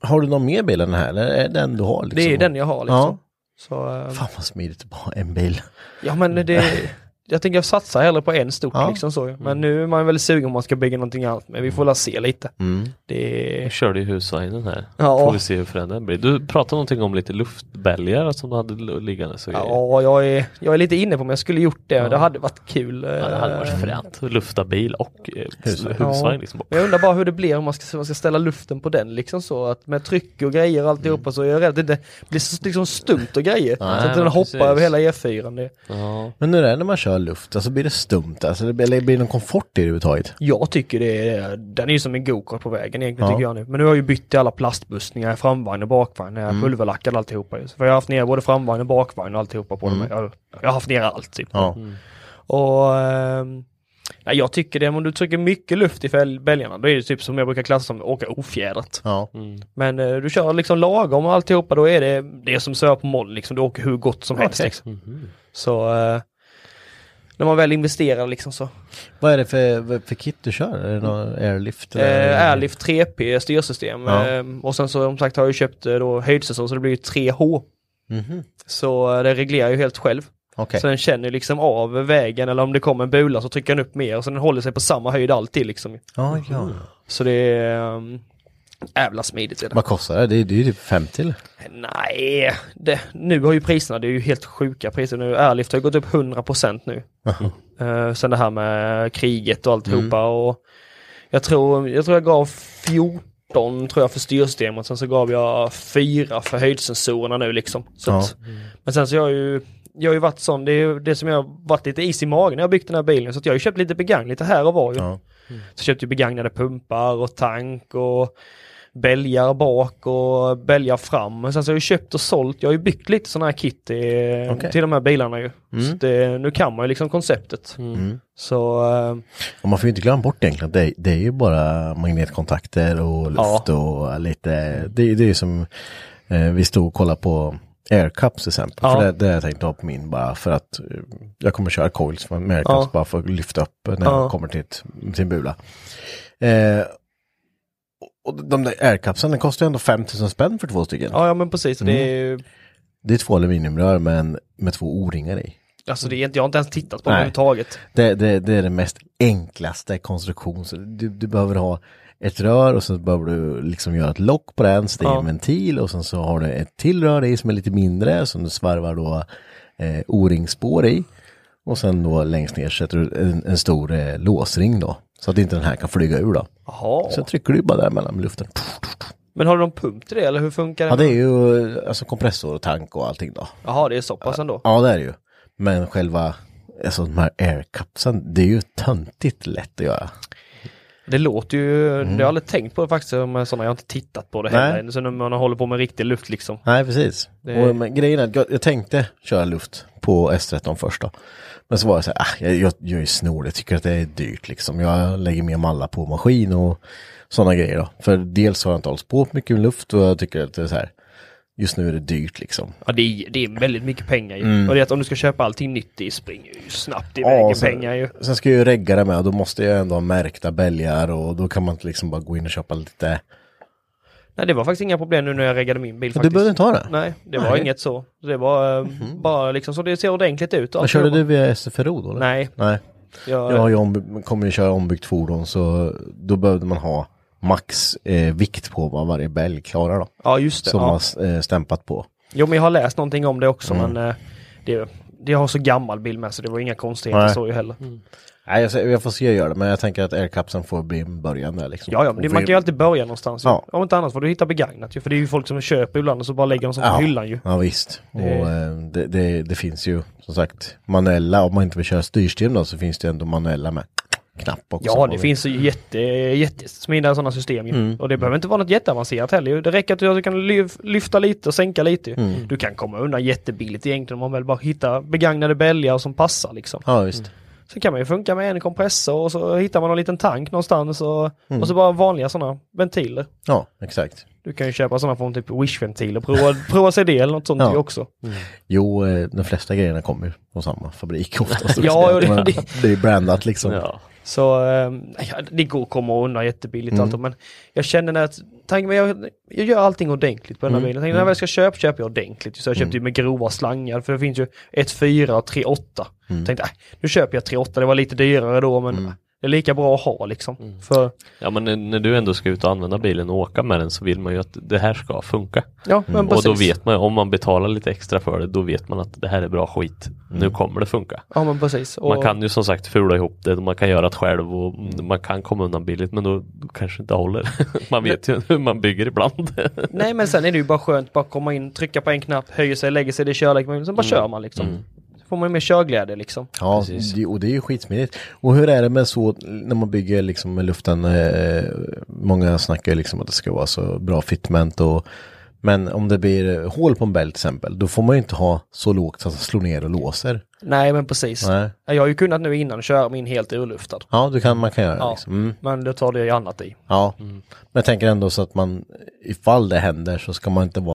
har du någon mer bil än den här? Eller är det den du har? Liksom? det är den jag har liksom. Ja. Så, eh, Fan vad smidigt att bara ha en bil. ja men det, jag tänker jag satsar hellre på en stort Ja. liksom så. Men nu är man väl sugen om man ska bygga någonting annat. Men vi får väl se lite. Mm. Det Jag körde ju husvagnen här. Ja. Får vi se hur förändringen blir. Du pratade någonting om lite luftbälgar som du hade liggande. Så. Ja, jag är, jag är lite inne på om jag skulle gjort det. Det hade varit kul. Ja, det hade varit Eh, fränt. Lufta bil och eh, Husvagn. Ja. Liksom. Jag undrar bara hur det blir om man ska, man ska ställa luften på den liksom så att med tryck och grejer och alltihopa så är jag rädd att det inte blir så liksom stumt och grejer. så att den hoppar precis. över hela E4. Det, Ja. Men hur är det när man kör luft? Alltså blir det stumt? Alltså, det blir, eller blir det någon komfort i det överhuvudtaget? jag tycker det är, den är ju som en gokart på vägen egentligen Ja. tycker jag nu. Men nu har jag ju bytt alla plastbussningar, framvagn och bakvagn, jag är pulverlackad alltihopa. För jag har haft ner både framvagn och bakvagn och alltihopa på dem. Jag, jag har haft ner allt typ. Ja. Och ehm, nej, jag tycker det, om du trycker mycket luft i bälgarna, då är det typ som jag brukar klassa som åka ofjädrat. Ja. Men eh, du kör liksom lagom och alltihopa, då är det det som sör på moll liksom. Du åker hur gott som helst liksom. Så eh, när man väl investerar liksom så. Vad är det för, för kit du kör? Är det någon airlift? eller? Eh, Airlift 3P styrsystem. Ja. Eh, och sen så som sagt har jag köpt eh, då höjdsensor så det blir ju 3H. Mhm. Så eh, det reglerar ju helt själv. Okej. Så den känner liksom av vägen eller om det kommer en bula så trycker den upp mer och så den håller sig på samma höjd alltid liksom. Ja, ja. Så det är um, jävla smidigt. Är det. Vad kostar det? Det är det är ju typ 50 eller? Nej, det, nu har ju priserna, det är ju helt sjuka priser nu. Airlift har ju gått upp 100% nu. Uh, sen det här med kriget och alltihopa och jag tror, jag tror jag gav 14 tror jag för styrsystemet, sen så gav jag 4 för höjdsensorerna nu liksom. Så Ja. att, men sen så har jag ju jag har ju varit sån, det är ju det som jag har varit lite is i magen när jag byggt den här bilen. Så att jag har ju köpt lite begagnat lite här och var ju. Ja. Så jag köpte ju begagnade pumpar och tank och bälgar bak och bälgar fram. Men sen så har jag ju köpt och sålt, jag har ju byggt lite sådana här kit till, Okej. till de här bilarna ju. Mm. Så det, nu kan man ju liksom konceptet. Så eh, Och man får ju inte glömma bort egentligen att det, det är ju bara magnetkontakter och luft och lite, det, det är ju som eh, vi stod och kollade på Aircups till exempel. Ja. För det, det har jag tänkt ha på min bara för att eh, jag kommer köra coils med Aircups Ja. bara för att lyfta upp när Ja. jag kommer till, ett, till en bula. Eh, och de där Aircupsen, den kostar ju ändå 5000 spänn för två stycken. ja, ja men precis. Det är ju, Det är två aluminiumrör med, med två O-ringar i. alltså det är, inte- jag har inte ens tittat på det överhuvudtaget. Det, det, det är den mest enklaste konstruktion. Du, du behöver ha ett rör och så behöver du liksom göra ett lock på den, så det är Ja. en ventil och sen så har du ett till rör i som är lite mindre som du svarvar då eh, O-ringspår i. Och sen då längst ner sätter du en, en stor eh, låsring då. Så att inte den här kan flyga ur då. Jaha. Sen trycker du bara där mellan luften. Men har du någon pump till det eller hur funkar det? Ja det är ju alltså kompressor och tank och allting då. Jaha, det är så pass ändå. Ja det är det ju. Men själva, alltså de här aircupsen, det är ju töntigt lätt att göra. Det låter ju, det har jag aldrig tänkt på det faktiskt med sådana, jag har inte tittat på det Nej. heller. Så när man håller på med riktig luft liksom. Nej, precis. Det- Och, men grejen är att jag, jag tänkte köra luft på S13 först då. Men så var jag så här, ah, jag, jag, jag är snål, jag tycker att det är dyrt liksom. Jag lägger mer mallar på maskin och sådana grejer då. För dels har jag inte hållit på mycket med luft och jag tycker att det är så här, just nu är det dyrt liksom. Ja det är, det är väldigt mycket pengar ju. Och det är att om du ska köpa allting nytt det springer ju snabbt iväg Mm. Ja, i sen- pengar ju. Sen ska jag ju regga det med då måste jag ändå ha märkta bälgar och då kan man inte liksom bara gå in och köpa lite. Nej det var faktiskt inga problem nu när jag reggade min bil Du faktiskt. behöver inte ha det? Nej, det var Nej. inget så. Det var eh, bara liksom så det ser ordentligt ut. Vad körde du via SFRO då? Eller? Nej, Nej. jag, Jag omby- kommer ju köra ombyggt fordon så då behövde man ha max eh, vikt på vad varje bälg klarar då. ja just det. Som Ja. har eh, stämpat på. Jo men jag har läst någonting om det också Mm. men eh, det, det har så gammal bil med så det var inga konstigheter Nej. så ju heller. Nej, jag, jag får se jag gör det, men jag tänker att aircapsen får bli en början där liksom. Ja, ja, men det, man kan ju alltid börja någonstans. Ja. Om inte annat får du hitta begagnat ju. För det är ju folk som köper ibland och så bara lägger de på ja, hyllan ju. Ja visst. Det- Och eh, det, det, det finns ju som sagt manuella, om man inte vill köra styrsystem då så finns det ändå manuella med knapp också. Ja, det finns ju jätte, jättesmidiga sådana system. Mm. Och det behöver inte vara något jätteavancerat heller. Det räcker att du kan lyf- lyfta lite och sänka lite. Mm. Du kan komma undan jättebilligt egentligen om man väl bara hittar begagnade bälgar som passar liksom. Ja visst. Sen kan man ju funka med en kompressor och så hittar man en liten tank någonstans och, Mm. och så bara vanliga sådana ventiler. Ja, exakt. Du kan ju köpa sådana från typ Wish-ventiler, prova, prova sig det eller något sånt Ja. ju också. Jo, eh, de flesta grejerna kommer ju från samma fabrik oftast. Ja, det- det är brandat liksom. Ja. Så eh, ja, det går att komma undan jättebilligt Mm. allt men jag känner att tänker, men jag, jag gör allting ordentligt på den här Mm, bilen. Jag tänkte, när jag väl ska köpa, köper jag ordentligt. Så jag köpte ju med grova slangar, för det finns ju 1.4 och 3.8. Mm. Tänkte, äh, nu köper jag 3.8, det var lite dyrare då, men äh, det är lika bra att ha liksom. Mm. För, Ja men när, du ändå ska ut och använda bilen och åka med den så vill man ju att det här ska funka. ja, men Och precis. då vet man, om man betalar lite extra för det, då vet man att det här är bra skit. Mm. Nu kommer det funka. Ja, men precis. Och, Man kan ju som sagt fula ihop det, man kan göra det själv och man kan komma undan billigt men då, då kanske det inte håller. man vet ju hur man bygger ibland. Nej, men sen är det ju bara skönt, bara komma in, trycka på en knapp, höjer sig, lägger sig i det körläget, sen bara kör man liksom. Får man mer körglädje liksom. Ja, Precis. det, och det är ju skitsmidigt. Och hur är det med så när man bygger liksom med luften? Eh, många snackar liksom att det ska vara så bra fitment och men om det blir hål på en bält till exempel, då får man ju inte ha så lågt så att det slår ner och låser. Nej, men precis. Nej. Jag har ju kunnat nu innan köra min helt urluftad. Ja, du kan, man kan göra det Ja. liksom. Mm. Men det tar det ju annat i. Ja, men jag tänker ändå så att man, ifall det händer så ska man inte vara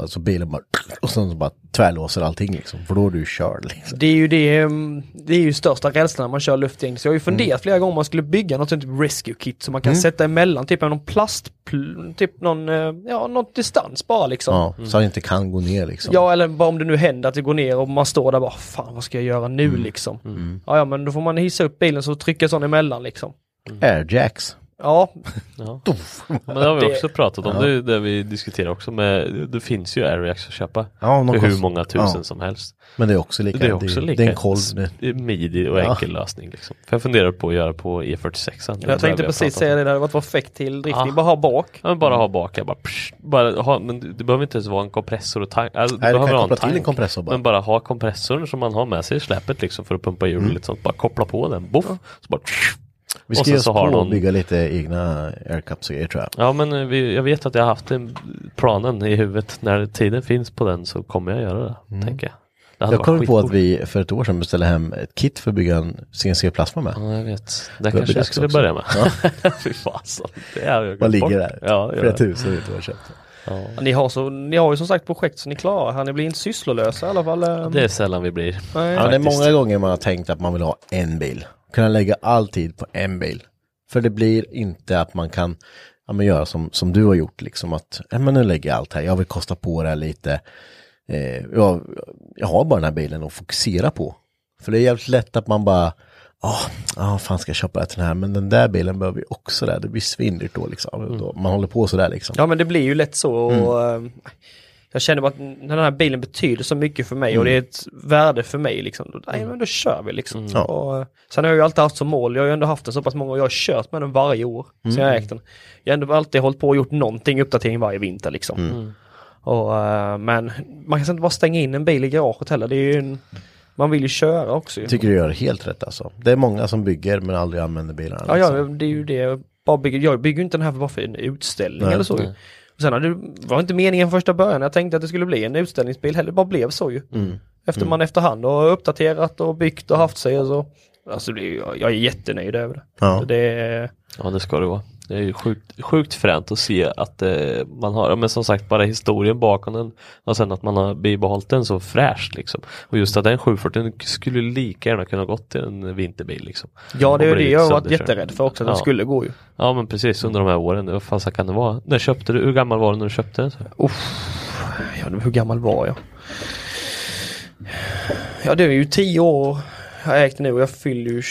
alltså bilen bara och sen så bara tvärlåser allting liksom. För då är du körd liksom. Det är ju det, mm, det är ju största rädslan när man kör luftgäng. Så jag har ju funderat Mm. flera gånger om man skulle bygga något sånt typ rescue kit som man kan sätta emellan, typ någon plast, typ någon, eh, ja, något distans bara liksom. Ja, så han inte kan gå ner liksom. Ja eller bara om det nu händer att det går ner och man står där bara fan vad ska jag göra nu Mm. liksom. Ja, ja men då får man hissa upp bilen så trycka sån emellan liksom. Airjacks. Ja, Ja. Men det har vi Det- också pratat om, det är det vi diskuterar också med, det finns ju Airreax att köpa. Ja, för hur många tusen ja. som helst. Men det är också lika. Det är också lika Det är en är midig och enkel lösning. Liksom. För jag funderar på att göra på E46. an. Det jag tänkte precis säga det där, det var perfekt till drifting, Ja. bara ha bak. Ja, men bara ha bak, jag bara, psh, bara ha, men det behöver inte ens vara en kompressor och tank. Alltså, Nej, du behöver kan ha koppla till en kompressor bara. Men bara ha kompressorn som man har med sig i släpet liksom för att pumpa hjul och lite sånt. Bara koppla på den, boff, så bara psh. Vi Och ska ge oss så på någon- bygga lite egna aircups och grejer tror jag. Ja men eh, vi, jag vet att jag har haft en planen i huvudet. När tiden finns på den så kommer jag göra det, tänker jag. Jag kom på att vi för ett år sedan beställde hem ett kit för att bygga en CNC-plasma med. Ja jag vet. Det kanske jag skulle också. börja med. Fy fasen. Det är jag Vad ligger bort. där? Ja, Flera ja. tusen vad jag köpte. Ja, Ni har, så, ni har ju som sagt projekt så ni klarar här, ni blir inte sysslolösa i alla fall. eh. Det är sällan vi blir. Nej. Ja, det är många gånger man har tänkt att man vill ha en bil. Kunna lägga all tid på en bil. För det blir inte att man kan ja, men göra som, som du har gjort, liksom att ja, men nu lägger jag allt här, jag vill kosta på det här lite. Eh, jag, jag har bara den här bilen att fokusera på. För det är jävligt lätt att man bara, ja, oh, fan ska jag köpa det till den här, men den där bilen behöver ju också det, det blir svindyrt då liksom. Då, man håller på sådär liksom. Ja men det blir ju lätt så och Mm. Jag känner bara att den här bilen betyder så mycket för mig och det är ett värde för mig liksom. Då, nej men då kör vi liksom. Mm. Ja. Och, eh, sen har jag ju alltid haft som mål, jag har ju ändå haft den så pass många år, jag har kört med den varje år Mm. sen jag ägt den. Jag har ändå alltid hållit på och gjort någonting, uppdatering varje vinter liksom. Mm. Och, eh, men man kan inte bara stänga in en bil i garaget heller, det är ju en, man vill ju köra också. Jag tycker du gör helt rätt alltså. Det är många som bygger men aldrig använder bilarna. Ja, liksom. ja, det är ju det. Jag bygger, jag bygger ju inte den här för bara för en utställning Nej, eller så. ju. Sen hade var inte meningen från första början. Jag tänkte att det skulle bli en utställningsbil heller. Det bara blev så ju. Mm. Efter man efterhand har uppdaterat och byggt och haft sig och så. Alltså jag är jättenöjd över det. Ja. Det är, Ja det ska det vara. Det är ju sjukt, sjukt fränt att se att eh, man har, men som sagt bara historien bakom den och sen att man har bibehållit den så fräscht liksom. Och just att den 740 skulle lika gärna kunna gått till en vinterbil liksom. ja, det är det jag har varit jätterädd för också. Att den Ja. skulle gå ju. Ja men precis under de här åren, vad fan kan det vara? När köpte du, hur gammal var du när du köpte den? Så? Ja, hur gammal var jag? Ja, det är ju tio år. Jag ägt den nu och jag fyller ju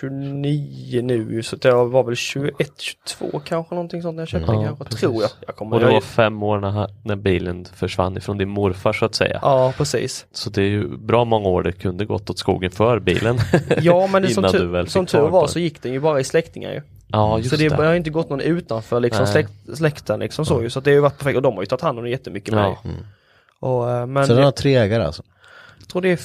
29 nu så det var väl 21, 22 kanske någonting sånt när jag köpte den Ja, kanske, precis. tror jag. jag kommer Och det var fem år när, när bilen försvann ifrån din morfar så att säga. Ja, precis. Så det är ju bra många år det kunde gått åt skogen för bilen. Ja, men det som, fick som tur var den. så gick den ju bara i släktingar ju. ja, just så det, det. har inte gått någon utanför liksom släkt, släkten liksom så ju. Så det har ju varit perfekt och de har ju tagit hand om den jättemycket med. Ja. Och, eh, men Så den jag har tre ägare alltså? tror det är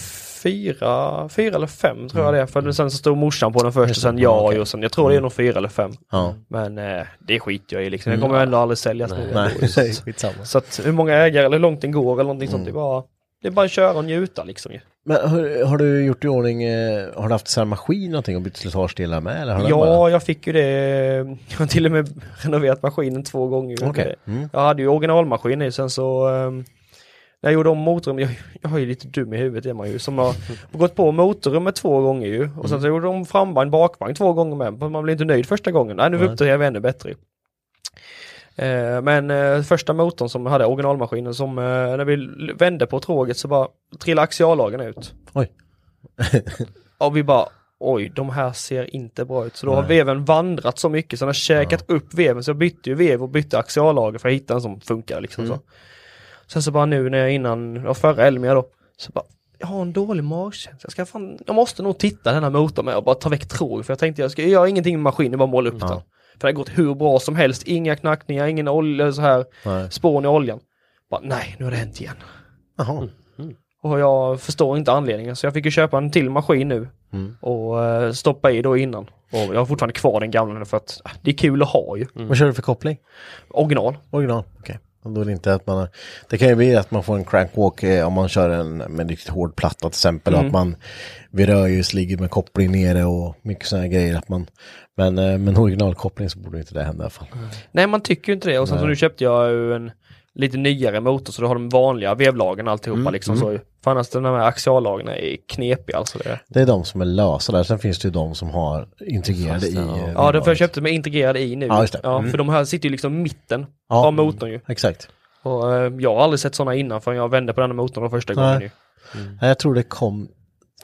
fyra, fyra eller fem tror jag det är. För sen så stod morsan på den först och sen jag okej. och sen, jag tror det är nog fyra eller fem. Ja. Men eh, det skiter jag i liksom. Den kommer ändå aldrig säljas nu. Nej, så att- skitsamma. Så att hur många ägare eller hur långt den går eller någonting sånt. Det är bara, det är bara att köra och njuta liksom. Men har, har du gjort i ordning, eh, har du haft så här maskin någonting och bytt slitagedelar med? Eller har Ja, bara... jag fick ju det. Jag har till och med renoverat maskinen två gånger. Okej. Mm. Jag hade ju originalmaskin i sen så um, när jag gjorde om motorrummet, jag, jag är ju lite dum i huvudet är man ju, som har gått på motorrummet två gånger ju. Och sen så gjorde de framvagn, bakvagn två gånger med. Man blir inte nöjd första gången. Nej, nu Nej. uppdaterar vi ännu bättre. Eh, men eh, första motorn som hade originalmaskinen som eh, när vi vände på tråget så bara trillade axiallagen ut. Oj. och vi bara oj, de här ser inte bra ut. Så då har veven vandrat så mycket så den har käkat upp veven. Så jag bytte ju vev och bytte axiallager för att hitta en som funkar liksom så. Sen så bara nu när jag innan, ja, förra Elmia då, så bara jag har en dålig magkänsla. Jag, ska fan, jag måste nog titta den här motorn med och bara ta väck tråg. För jag tänkte jag ska göra ingenting med maskinen, bara måla upp den. För det har gått hur bra som helst, inga knackningar, ingen olja så här, Nej. spån i oljan. Bara, nej, nu har det hänt igen. Jaha. Och jag förstår inte anledningen så jag fick ju köpa en till maskin nu Mm. och eh, stoppa i då innan. Och jag har fortfarande kvar den gamla för att ah, det är kul att ha ju. Vad kör du för koppling? Original. Original? Okej. Och Då är det inte att man. Det kan ju bli att man får en crankwalk eh, om man kör en med riktigt hård platta till exempel. Mm. Att man vid rörljus ligger med koppling nere och mycket sådana grejer. Att man, men eh, med en originalkoppling så borde inte det hända i alla fall. Nej man tycker ju inte det och sen så nu köpte jag ju en lite nyare motor så då har de vanliga vevlagen alltihopa Mm, liksom så. För annars de här axiallagen är knepiga alltså. Det. Det är de som är lösa där. Sen finns det ju de som har integrerade i... ja. Ja, för jag köpte med integrerade i nu. Ja, just det. Ja, Mm. för de här sitter ju liksom i mitten Ja. av motorn ju. Exakt. Och eh, jag har aldrig sett sådana innan förrän jag vände på den här motorn första gången Nej. ju. Nej, Jag tror det kom...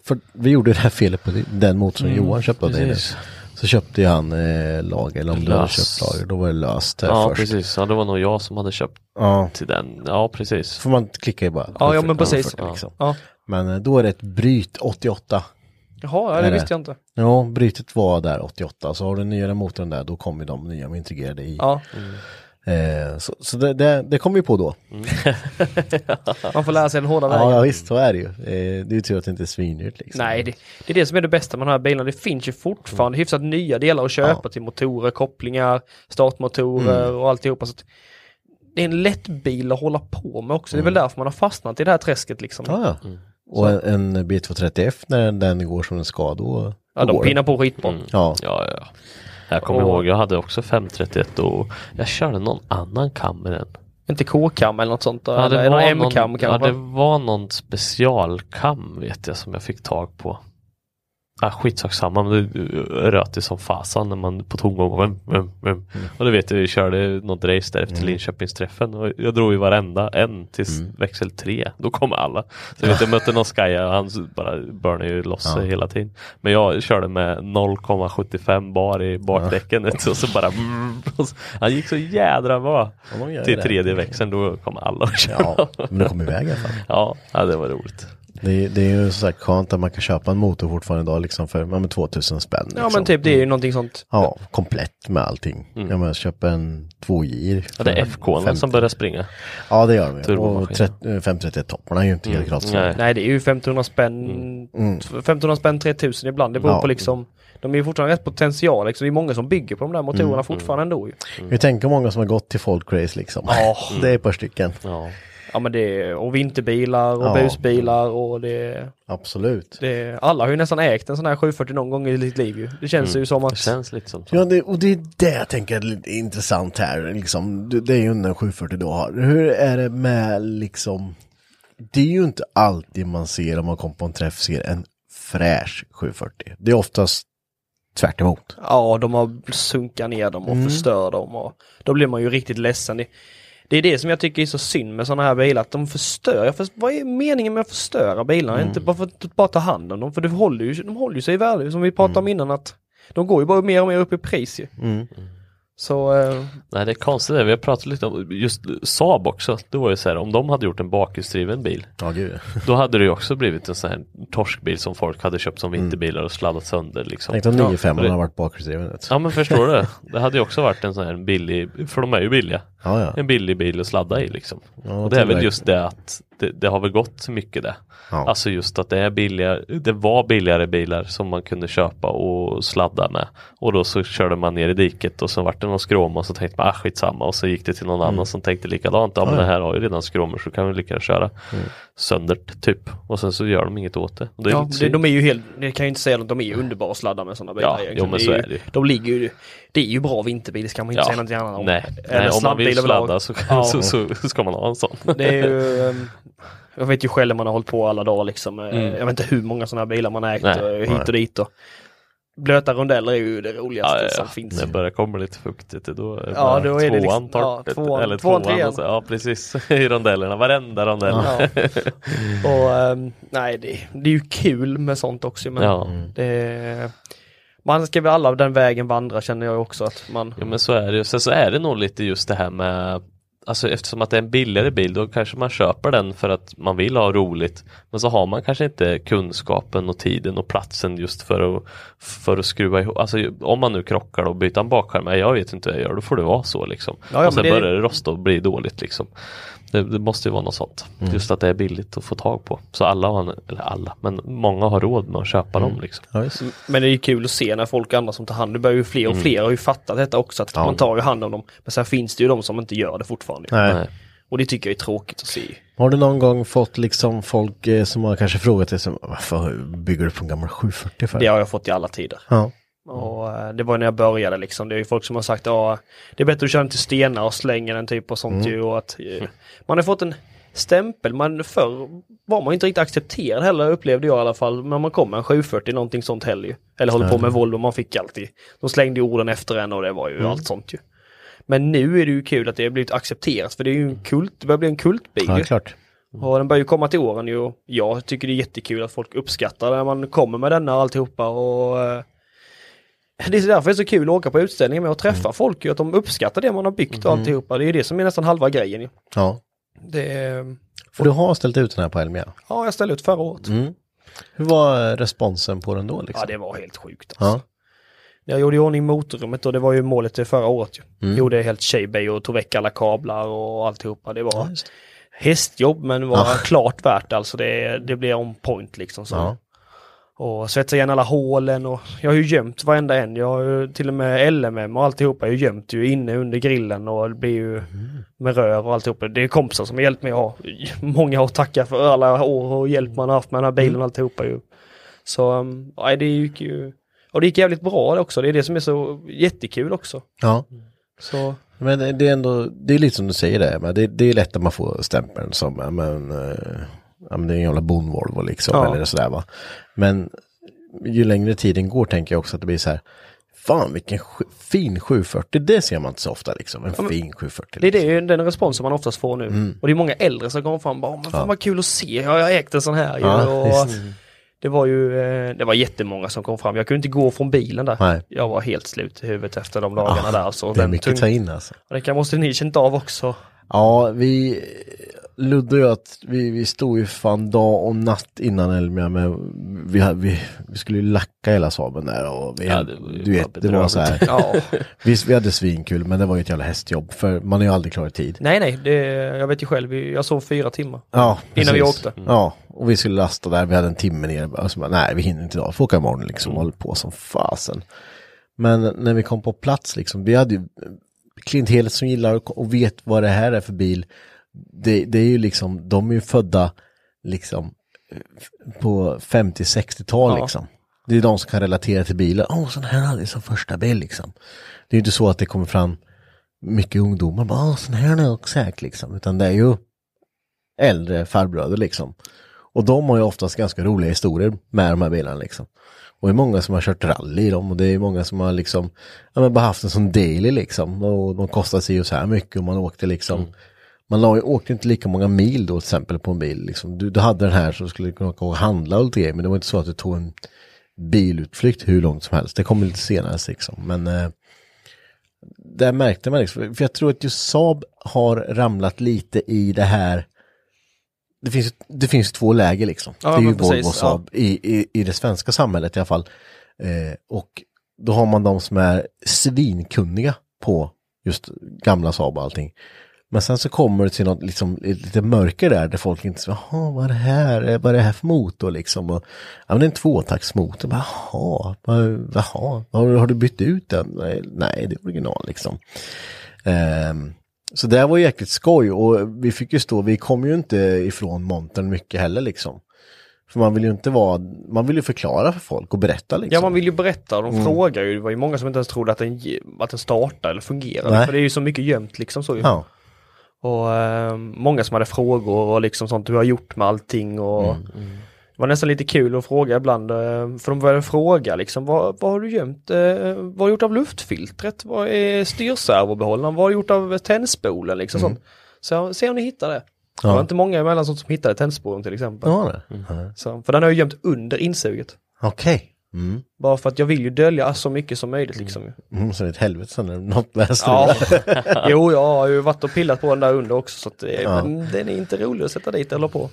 För vi gjorde det här felet på den motorn Mm, Johan köpte precis. Så köpte ju han eh, lager, eller om du hade köpt lager, då var det löst här Ja, först. precis. Ja, det var nog jag som hade köpt Ja, till den. Ja, precis. får man klicka ju bara. Ja, ja, men precis. 40 liksom. Ja. Men eh, då är det ett bryt 88. Jaha, ja, det det? visste jag inte. Ja, brytet var där 88. Så har du nyare motorn där, då kommer de nya integrerade i. Ja, Eh, så så det, det, det kom vi på då. man får lära sig den hårda vägen. Ja, visst, så är det ju. Eh, det är ju tur att det inte är svindyrt liksom. Nej, det, det är det som är det bästa med de här bilarna. Det finns ju fortfarande hyfsat nya delar att köpa Ja. till motorer, kopplingar, startmotorer och alltihopa. Så att det är en lätt bil att hålla på med också. Det är väl därför man har fastnat i det här träsket liksom. Ja, ja. Och en, en B230F när den går som den ska, då, Ja, då de pinar på skitbra. Ja, Ja, ja. Jag kommer Och- ihåg, jag hade också 531 och jag körde någon annan kam med den. Inte K-kam eller något sånt. Ja, eller någon M-kam någon, ja, kanske. det var någon specialkam vet jag som jag fick tag på. Ah, skitsak samma, men det röt det som fasan när man på tomgång. Vem, vem. Mm. Och det vet jag, vi körde något race där efter Linköpingsträffen och jag drog ju varenda en tills Mm. växel 3. Då kom alla. Så jag vet jag mötte någon Skaja och han bara burnade ju loss Ja. hela tiden. Men jag körde med 0,75 bar i bakdäcken du, och så bara och så- Han gick så jädra bra. Ja, Till tredje växeln då kom alla och körde. ja, men det kom iväg i alla fall. Ja, ja, det var roligt. Det, är- det är ju så sagt skönt att man kan köpa en motor fortfarande idag liksom för ja, men 2000 spänn. Ja liksom. men typ det är ju någonting sånt. Ja, komplett med allting. Jag menar, köpa en 2gir. Ja, det är FK som börjar springa. Ja, det gör de. Och Turbomaskin. 30 531 topparna är ju inte helt gratis. Nej. Nej det är ju 1500 spänn, 1500 spänn 3000 ibland. Det beror Ja. på liksom De är ju fortfarande rätt potential liksom. Det är många som bygger på de där motorerna fortfarande ändå ju. Vi tänker många som har gått till folkrace liksom. Ja. Det är ett par stycken. Ja. Ja men det är, och vinterbilar och Ja. busbilar och det, Absolut. det Alla har ju nästan ägt en sån här 740 någon gång i sitt liv ju. Det känns ju som Det att känns lite som så. Ja, det, och det är det jag tänker är lite intressant här. Liksom. Det, det är ju en 740 du har. Hur är det med liksom... Det är ju inte alltid man ser om man kommer på en träff ser en fräsch 740. Det är oftast tvärt emot. Ja, de har sunkat ner dem och förstör dem och då blir man ju riktigt ledsen. Det, är det som jag tycker är så synd med sådana här bilar, att de förstör. Först, vad är meningen med att förstöra bilarna? Inte bara för bara ta hand om dem, för det håller ju, de håller ju sig i värde, som vi pratade om innan att de går ju bara mer och mer upp i pris ju. Mm. Så, eh, Nej det är konstigt det, vi har pratat lite om just Saab också. Det var ju så här, om de hade gjort en bakhjulsdriven bil Ja, gud. Då hade det ju också blivit en sån här torskbil som folk hade köpt som vinterbilar och sladdat sönder liksom. Tänk om Ja, 95 för det- har varit bakhjulsdriven. Ja men förstår du? Det hade ju också varit en sån här billig, för de är ju billiga. Ja, ja. En billig bil att sladda i liksom. Ja, och det är väl just det att det, det har väl gått mycket det. Ja. Alltså just att det är billigare, det var billigare bilar som man kunde köpa och sladda med. Och då så körde man ner i diket och så vart det någon skråma och så tänkte man ah skitsamma och så gick det till någon annan som tänkte likadant. Ja men Mm. Ja, ja. det här har ju redan skråmor så kan vi lika gärna köra sönder typ. Och sen så gör de inget åt det. Det är ja, det, de är ju helt, det kan jag inte säga att de är ju underbara att sladda med sådana bilar Ja, jo, men Det så ju- är det ju. De ligger ju, det är ju bra vinterbil, det ska man ju inte säga något annat om. Nej, Eller nej om man vill sladda så, Ja. så, så, ska man ha en sån. Det är ju, ehm, jag vet ju själv man har hållit på alla dagar liksom. eh, Mm. Jag vet inte hur många sådana här bilar man har ägt Nej, och hit nej. och dit. Och blöta rondeller är ju det roligaste Ja, ja, som ja. finns. När det börjar komma lite fuktigt då är, Ja, då är det liksom- tvåan ja, torrt. tvåan- eller tvåan, tvåan, trean. och så, ja precis i rondellerna, varenda rondell. Ja. och ehm, nej, det, det är ju kul med sånt också. Men Ja. det, man ska väl alla den vägen vandra känner jag också att man Jo men så är det ju. Sen så är det nog lite just det här med Alltså eftersom att det är en billigare bil då kanske man köper den för att man vill ha roligt. Men så har man kanske inte kunskapen och tiden och platsen just för att, för att skruva ihop. Alltså om man nu krockar och byter en bakskärm, jag vet inte hur jag gör, då får det vara så liksom. Ja, ja, och sen det- börjar det rosta och bli dåligt liksom. Det, det måste ju vara något sånt. Mm. Just att det är billigt att få tag på. Så alla har, eller alla, men många har råd med att köpa Mm. dem liksom. Ja. Men det är ju kul att se när folk andra som tar hand, det börjar ju fler och fler har ju fattat detta också att Ja. man tar ju hand om dem. Men sen finns det ju de som inte gör det fortfarande. Nej. Nej. Och det tycker jag är tråkigt att se. Har du någon gång fått liksom folk eh, som har kanske frågat dig som, varför bygger du på en gammal 740 för? Det har jag fått i alla tider. Ja. Och eh, det var när jag började liksom. Det är ju folk som har sagt ja, det är bättre att köra den till stenar och slänga den typ och sånt ju. Och att, eh, man har fått en stämpel. Man, förr var man inte riktigt accepterad heller upplevde jag i alla fall. Men man kom med en 740 någonting sånt heller ju. Eller håller på med Volvo, man fick alltid. De slängde orden efter en och det var ju allt sånt ju. Men nu är det ju kul att det har blivit accepterat för det är ju en kult, det börjar bli en kultbil. ja, klart. Och den börjar ju komma till åren ju. Jag tycker det är jättekul att folk uppskattar när man kommer med denna alltihopa och eh, det är därför det är så kul att åka på utställningar med och träffa folk ju, att de uppskattar det man har byggt och alltihopa. Det är ju det som är nästan halva grejen. Ja. Det är, För du har ställt ut den här på Elmia. ja, jag ställde ut förra året. Mm. Hur var responsen på den då? Liksom? Ja, det var helt sjukt alltså. Ja. Jag gjorde i ordning motorrummet och det var ju målet till förra året. Mm. Gjorde helt tjejbej och tog väck alla kablar och alltihopa. Det var Ja, hästjobb men var Ja. klart värt alltså. Det, det blev on point liksom. Så. Ja. Och svetsa igen alla hålen och jag har ju gömt varenda en. Jag har ju till och med LMM och alltihopa. Jag har gömt ju inne under grillen och det blir ju med rör och alltihopa. Det är kompisar som har hjälpt mig. Har många att tacka för alla år och hjälp man har haft med den här bilen och alltihopa ju. Så um, nej, det gick ju... Och det gick jävligt bra också. Det är det som är så jättekul också. ja. Så Men det är ändå, det är lite som du säger det, men det, det är lätt att man får stämpeln som, ja men, eh, ja men det är en jävla bondvolvo liksom, Ja. eller sådär va. Men ju längre tiden går tänker jag också att det blir så här, fan vilken fin 740, det ser man inte så ofta liksom, en fin 740. det är liksom. den responsen man oftast får nu. Och det är många äldre som kommer fram och bara, men fan Ja. vad kul att se, jag har ägt en sån här. Ja, och. Det var ju, eh, det var jättemånga som kom fram. Jag kunde inte gå från bilen där. Nej. Jag var helt slut i huvudet efter de dagarna Ah, där. Alltså. Det är mycket tung- ta in alltså. Och Det kan måste ni känt av också. Ja, vi, Ludde och jag, vi, vi stod ju fan dag och natt innan Elmia med, vi, hade- vi, vi skulle ju lacka hela Saaben där och vi, Ja, du vet, det var så här, Ja. visst vi hade svinkul men det var ju ett jävla hästjobb för man är ju aldrig klar i tid. nej, nej, det, jag vet ju själv. Jag sov fyra timmar. Ja, Innan vi åkte. Ja, och vi skulle lasta där, vi hade en timme ner, och så bara, nej vi hinner inte idag, får åka imorgon liksom, Mm. håller på som fasen. Men när vi kom på plats liksom, vi hade ju klientelet som gillar och vet vad det här är för bil. Det, det är ju liksom, de är ju födda liksom på 50-60-tal Ja. liksom. Det är de som kan relatera till bilar. Åh, sån här hade jag som första bil liksom. Det är ju inte så att det kommer fram mycket ungdomar, bara, åh, sån här jag också ägt liksom. Utan det är ju äldre farbröder liksom. Och de har ju oftast ganska roliga historier med de här bilarna liksom. Och det är många som har kört rally i dem och det är många som har liksom, ja men bara haft en sån daily liksom. Och de kostar sig ju så här mycket och man åkte liksom man la, ju- åkte inte lika många mil då till exempel på en bil. Liksom. Du, du hade den här så skulle du kunna åka och handla och lite grejer, men det var inte så att du tog en bilutflykt hur långt som helst. Det kom lite senare liksom. Men eh, där märkte man liksom, för jag tror att just Saab har ramlat lite i det här det finns, det finns två läger liksom. Ja, det är ju precis, Volvo och Saab i, i, i det svenska samhället i alla fall. Eh, och då har man de som är svinkunniga på just gamla Saab och allting. Men sen så kommer det till något liksom, lite mörker där, där folk inte säger, jaha, vad är det här, Eh, vad är det här för motor liksom? Och, ja, men det är en tvåtaktsmotor, jaha, jaha, har, har du bytt ut den? Nej, det är original liksom. Ehm, så det var jäkligt skoj och vi fick ju stå, vi kom ju inte ifrån montern mycket heller liksom. För man vill ju inte vara, man vill ju förklara för folk och berätta liksom. Ja man vill ju berätta och de Mm. frågar ju, det var ju många som inte ens trodde att den, att den startar eller fungerar. Nej. För det är ju så mycket gömt liksom så ju. Ja, Och eh, många som hade frågor och liksom sånt, hur har gjort med allting och Mm, Det var nästan lite kul att fråga ibland, eh, för de började fråga liksom, vad, vad har du gömt, eh, vad har du gjort av luftfiltret, vad är styrservobehållaren, vad har du gjort av tändspolen liksom sånt. Så se om ni hittar det. Det Mm. Ja. var inte många emellan som hittade tändspolen till exempel. ja det. Ja. Så, för den har jag gömt under insuget. Okej. Mm. Bara för att jag vill ju dölja så mycket som möjligt liksom. ju. Mm, så det är ett helvete sen när något börjar Ja, jo jag har ju varit och pillat på den där under också så att det, Ja. men den är inte rolig att sätta dit eller på.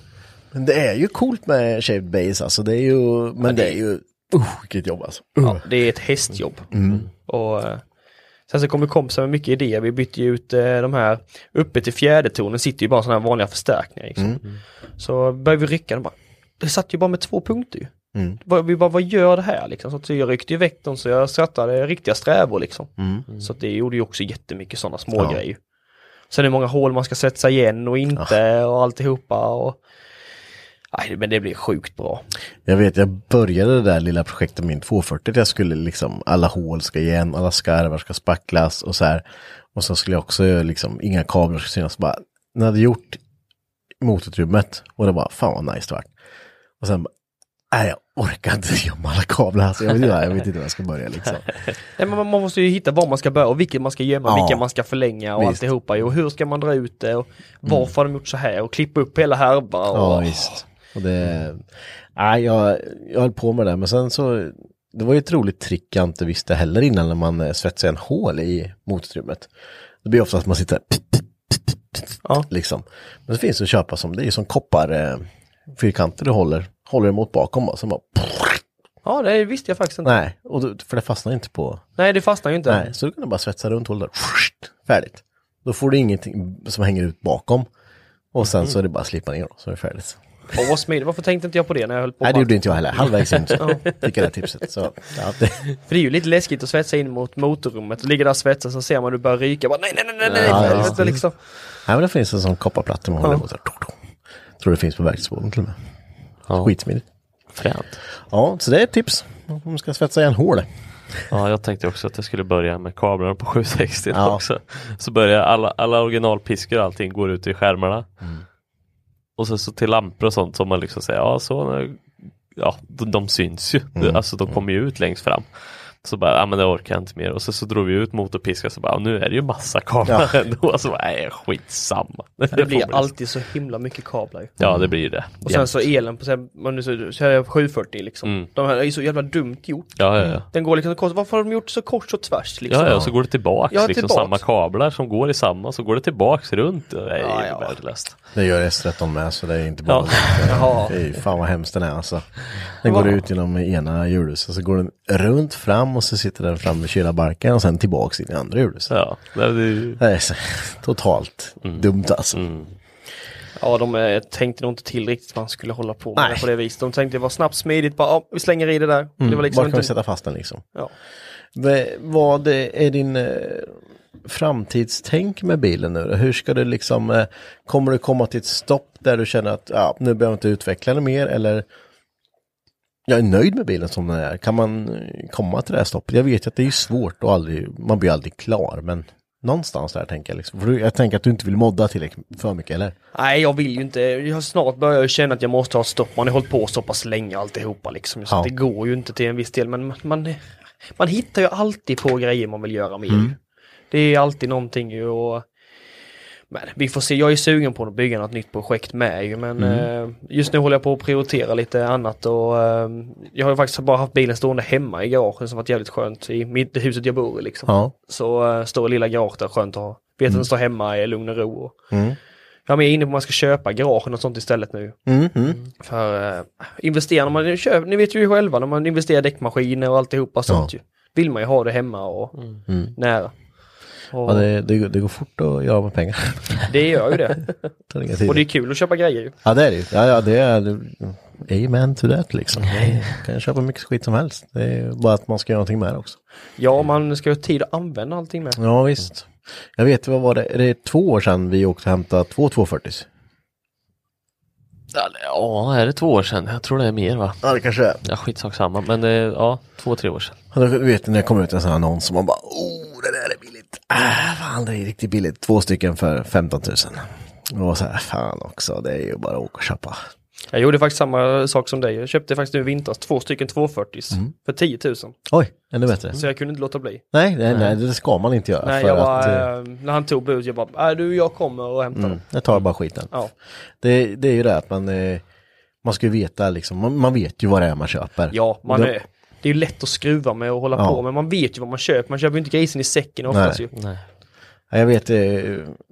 Men det är ju coolt med shaved base alltså. Det är ju, men det är ju, uh, vilket jobb alltså. Uh. Ja, det är ett hästjobb. Mm. Och eh, sen så kommer kompisar med mycket idéer. Vi bytte ju ut eh, de här, uppe till fjärde tonen sitter ju bara sådana här vanliga förstärkningar. Liksom. Mm. Så började vi rycka den bara, det satt ju bara med två punkter ju. Mm. Vad- Vi bara, vad gör det här liksom? Så jag ryckte ju väck dem så jag satte riktiga strävor liksom. Mm. Så att det gjorde ju också jättemycket sådana små Ja. grejer. Sen är det många hål man ska sätta igen och inte och alltihopa. Och... Nej, men det blir sjukt bra. Jag vet, jag började det där lilla projektet med min 240. Jag skulle liksom, alla hål ska igen, alla skarvar ska spacklas och så här. Och så skulle jag också liksom, inga kablar ska synas. Bara, när jag hade gjort motorutrymmet och det bara, fan vad nice det vart. Och sen bara, nej jag orkar inte gömma alla kablar. Alltså, jag, vet, jag vet inte hur jag ska börja liksom. Nej, men man måste ju hitta var man ska börja och vilket man ska gömma, Ja. vilka man ska förlänga och Visst. alltihopa. Och hur ska man dra ut det och varför har de gjort så här och klippa upp hela härvan. Och... Ja, visst. Och det, nej, jag, jag höll på med det, men sen så, det var ju ett roligt trick jag inte visste heller innan när man eh, svetsar en hål i motorutrymmet. Det blir ofta att man sitter Ja. liksom. Men det finns att köpa som, det är som koppar eh, fyrkanter du håller, håller emot bakom bara, så bara, Ja, det visste jag faktiskt inte. Nej, nej, och då, för det fastnar inte på, det fastnar ju inte. nej, så du kan bara svetsa runt hålet där, färdigt. Då får du ingenting som hänger ut bakom. Och sen så är det bara att slipa ner då, så är det färdigt. Och vad smidigt, varför tänkte inte jag på det när jag höll på? Nej, det gjorde inte jag heller. Halvvägs in fick jag det tipset. Så, ja, det, För det är ju lite läskigt att svetsa in mot motorrummet, ligger där och svetsar så ser man du börjar ryka, bara nej nej nej nej nej, Ja, nej, ja. nej, liksom. nej, men det finns en sån kopparplatta man håller Ja. här, Tror det finns på verkstadsbåden till och med. Ja, Skitsmidigt. fränt. Ja, så det är ett tips. Om man ska svetsa igen hål. Ja, jag tänkte också att jag skulle börja med kablarna på 760 Ja. också. Så börjar alla, alla originalpiskor och allting går ut i skärmarna. Mm. Och så, så till lampor och sånt som man liksom säger, ja så, ja de, de syns ju. Mm. Alltså de kommer ju ut längst fram. Så bara, ja men det orkar jag inte mer. Och så, så drog vi ut motorpiskar så bara, ja, nu är det ju massa kablar ändå. Så bara, nej skitsamma. Det blir bli. alltid så himla mycket kablar. Ja det blir det. Och sen så elen på, så här, man nu så, så här är 740 liksom. Mm. De här är ju så jävla dumt gjort. Ja, ja, ja. Den går liksom kors, varför har de gjort så kors och tvärs liksom? Ja, ja, och så går det tillbaks, Ja, liksom tillbaks. samma kablar som går i samma, så går det tillbaks runt. Det är Ja, ja. värdelöst. Det gör S13 med, så det är inte bara... Ja. Fy fan vad hemskt den är alltså. Den går ut genom ena hjulhuset, så går den runt fram och så sitter den fram vid kylarbarken och sen tillbaks in i andra hjulhuset. Ja, det är ju... Det är så, totalt dumt alltså. Mm. Ja, de eh, tänkte nog inte till riktigt vad man skulle hålla på med Nej. det på det viset. De tänkte det var snabbt, smidigt, bara ja, vi slänger i det där. Det var liksom Var kan vi inte... sätta fast den liksom? Ja. V- Vad är din eh, framtidstänk med bilen nu? Hur ska du liksom, eh, kommer du komma till ett stopp där du känner att ja, nu behöver jag inte utveckla det mer eller jag är nöjd med bilen som den är. Kan man eh, komma till det här stoppet? Jag vet att det är svårt och aldrig, man blir aldrig klar men någonstans där tänker jag liksom. För jag tänker att du inte vill modda tillräckligt för mycket eller? Nej, jag vill ju inte. Jag har snart börjar jag känna att jag måste ha ett stopp. Man har hållit på så pass länge alltihopa liksom. Så Ja. det går ju inte till en viss del. Men man, man, man hittar ju alltid på grejer man vill göra mer. Mm. Det är alltid någonting ju och Men vi får se, jag är sugen på att bygga något nytt projekt med ju men eh, just nu håller jag på att prioritera lite annat och eh, jag har ju faktiskt bara haft bilen stående hemma i garaget som varit jävligt skönt i mitt, det huset jag bor i liksom. Ja. Så eh, står lilla garaget där skönt att ha. Vet att den står hemma i lugn och ro. Och, Mm. Jag är inne på om man ska köpa garage och sånt istället nu. Mm, mm. För eh, investera, när man köper, ni vet ju själva när man investerar i däckmaskiner och alltihopa sånt ju. Vill man ju ha det hemma och nära. Och Ja, det, det, det går fort att göra med pengar. det gör ju det. Det. Och det är kul att köpa grejer ju. Ja det är det ju. Ja, ja det är amen to that liksom. kan jag köpa mycket skit som helst. Det är bara att man ska göra någonting med det också. Ja, man ska ha tid att använda allting med. Ja visst. Jag vet, vad var det? Är det två år sedan vi åkte och hämtade två 240 Ja, är det två år sedan? Jag tror det är mer va? Ja det kanske är. Ja, skitsak samma. Men är, ja, två, tre år sedan. Ja, då vet när det kommer ut en sån här annons som man bara oh det där är billigt. Äh, fan det är riktigt billigt. Två stycken för 15 000. Och så här, fan också, det är ju bara att åka och köpa. Jag gjorde faktiskt samma sak som dig. Jag köpte faktiskt nu i vintras två stycken 240 för 10 000. Oj, ännu bättre. Så jag kunde inte låta bli. Nej, nej, nej, det ska man inte göra. Nej, jag bara, att, eh, eh, när han tog bud, jag bara, äh, du jag kommer och hämtar dem. mm, jag tar bara skiten. Ja. Det, det är ju det att man, eh, man ska ju veta liksom, man, man vet ju vad det är man köper. Ja, man det, är, det är ju lätt att skruva med och hålla Ja. på men man vet ju vad man köper. Man köper ju inte grisen i säcken oftast Nej. ju. Nej. Ja, Jag vet, eh,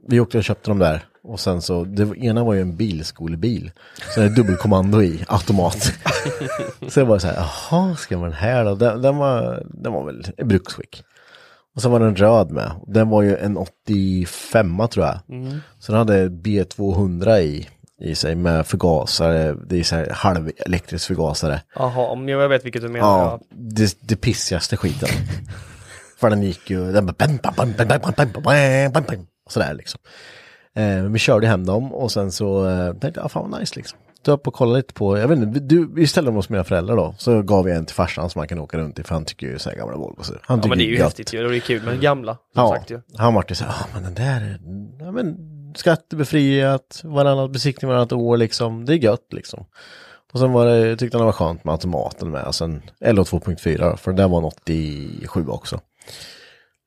vi åkte och köpte dem där. Och sen så, det ena var ju en bilskolebil. Så det är dubbelkommando i, automat. så det var så här, jaha, ska man den här då? Den, den, var, den var väl i bruksskick. Och så var den röd med. Den var ju en 85 tror jag. Så den hade B200 i, i sig med förgasare, det är så här halvelektrisk förgasare. Jaha, om jag vet vilket du menar. Ja. Det, det pissigaste skiten. För den gick ju, den bara sådär liksom. Eh, vi körde hem dem och sen så eh, tänkte jag, fan vad nice liksom. Du upp och kollade lite på, jag vet inte, du, istället hos mina föräldrar då, så gav vi en till farsan som man kan åka runt i, för han tycker ju så här gamla Volvo. Så han ja men det är ju gött. häftigt ju, det är kul med gamla. Ja, sagt, ju. han vart ju så här, ja men den där, ja men skattebefriat, varannat besiktning varannat år liksom, det är gött liksom. Och sen var det, tyckte han det var skönt med automaten med, och sen LO 2.4 då, för den var en 87 också.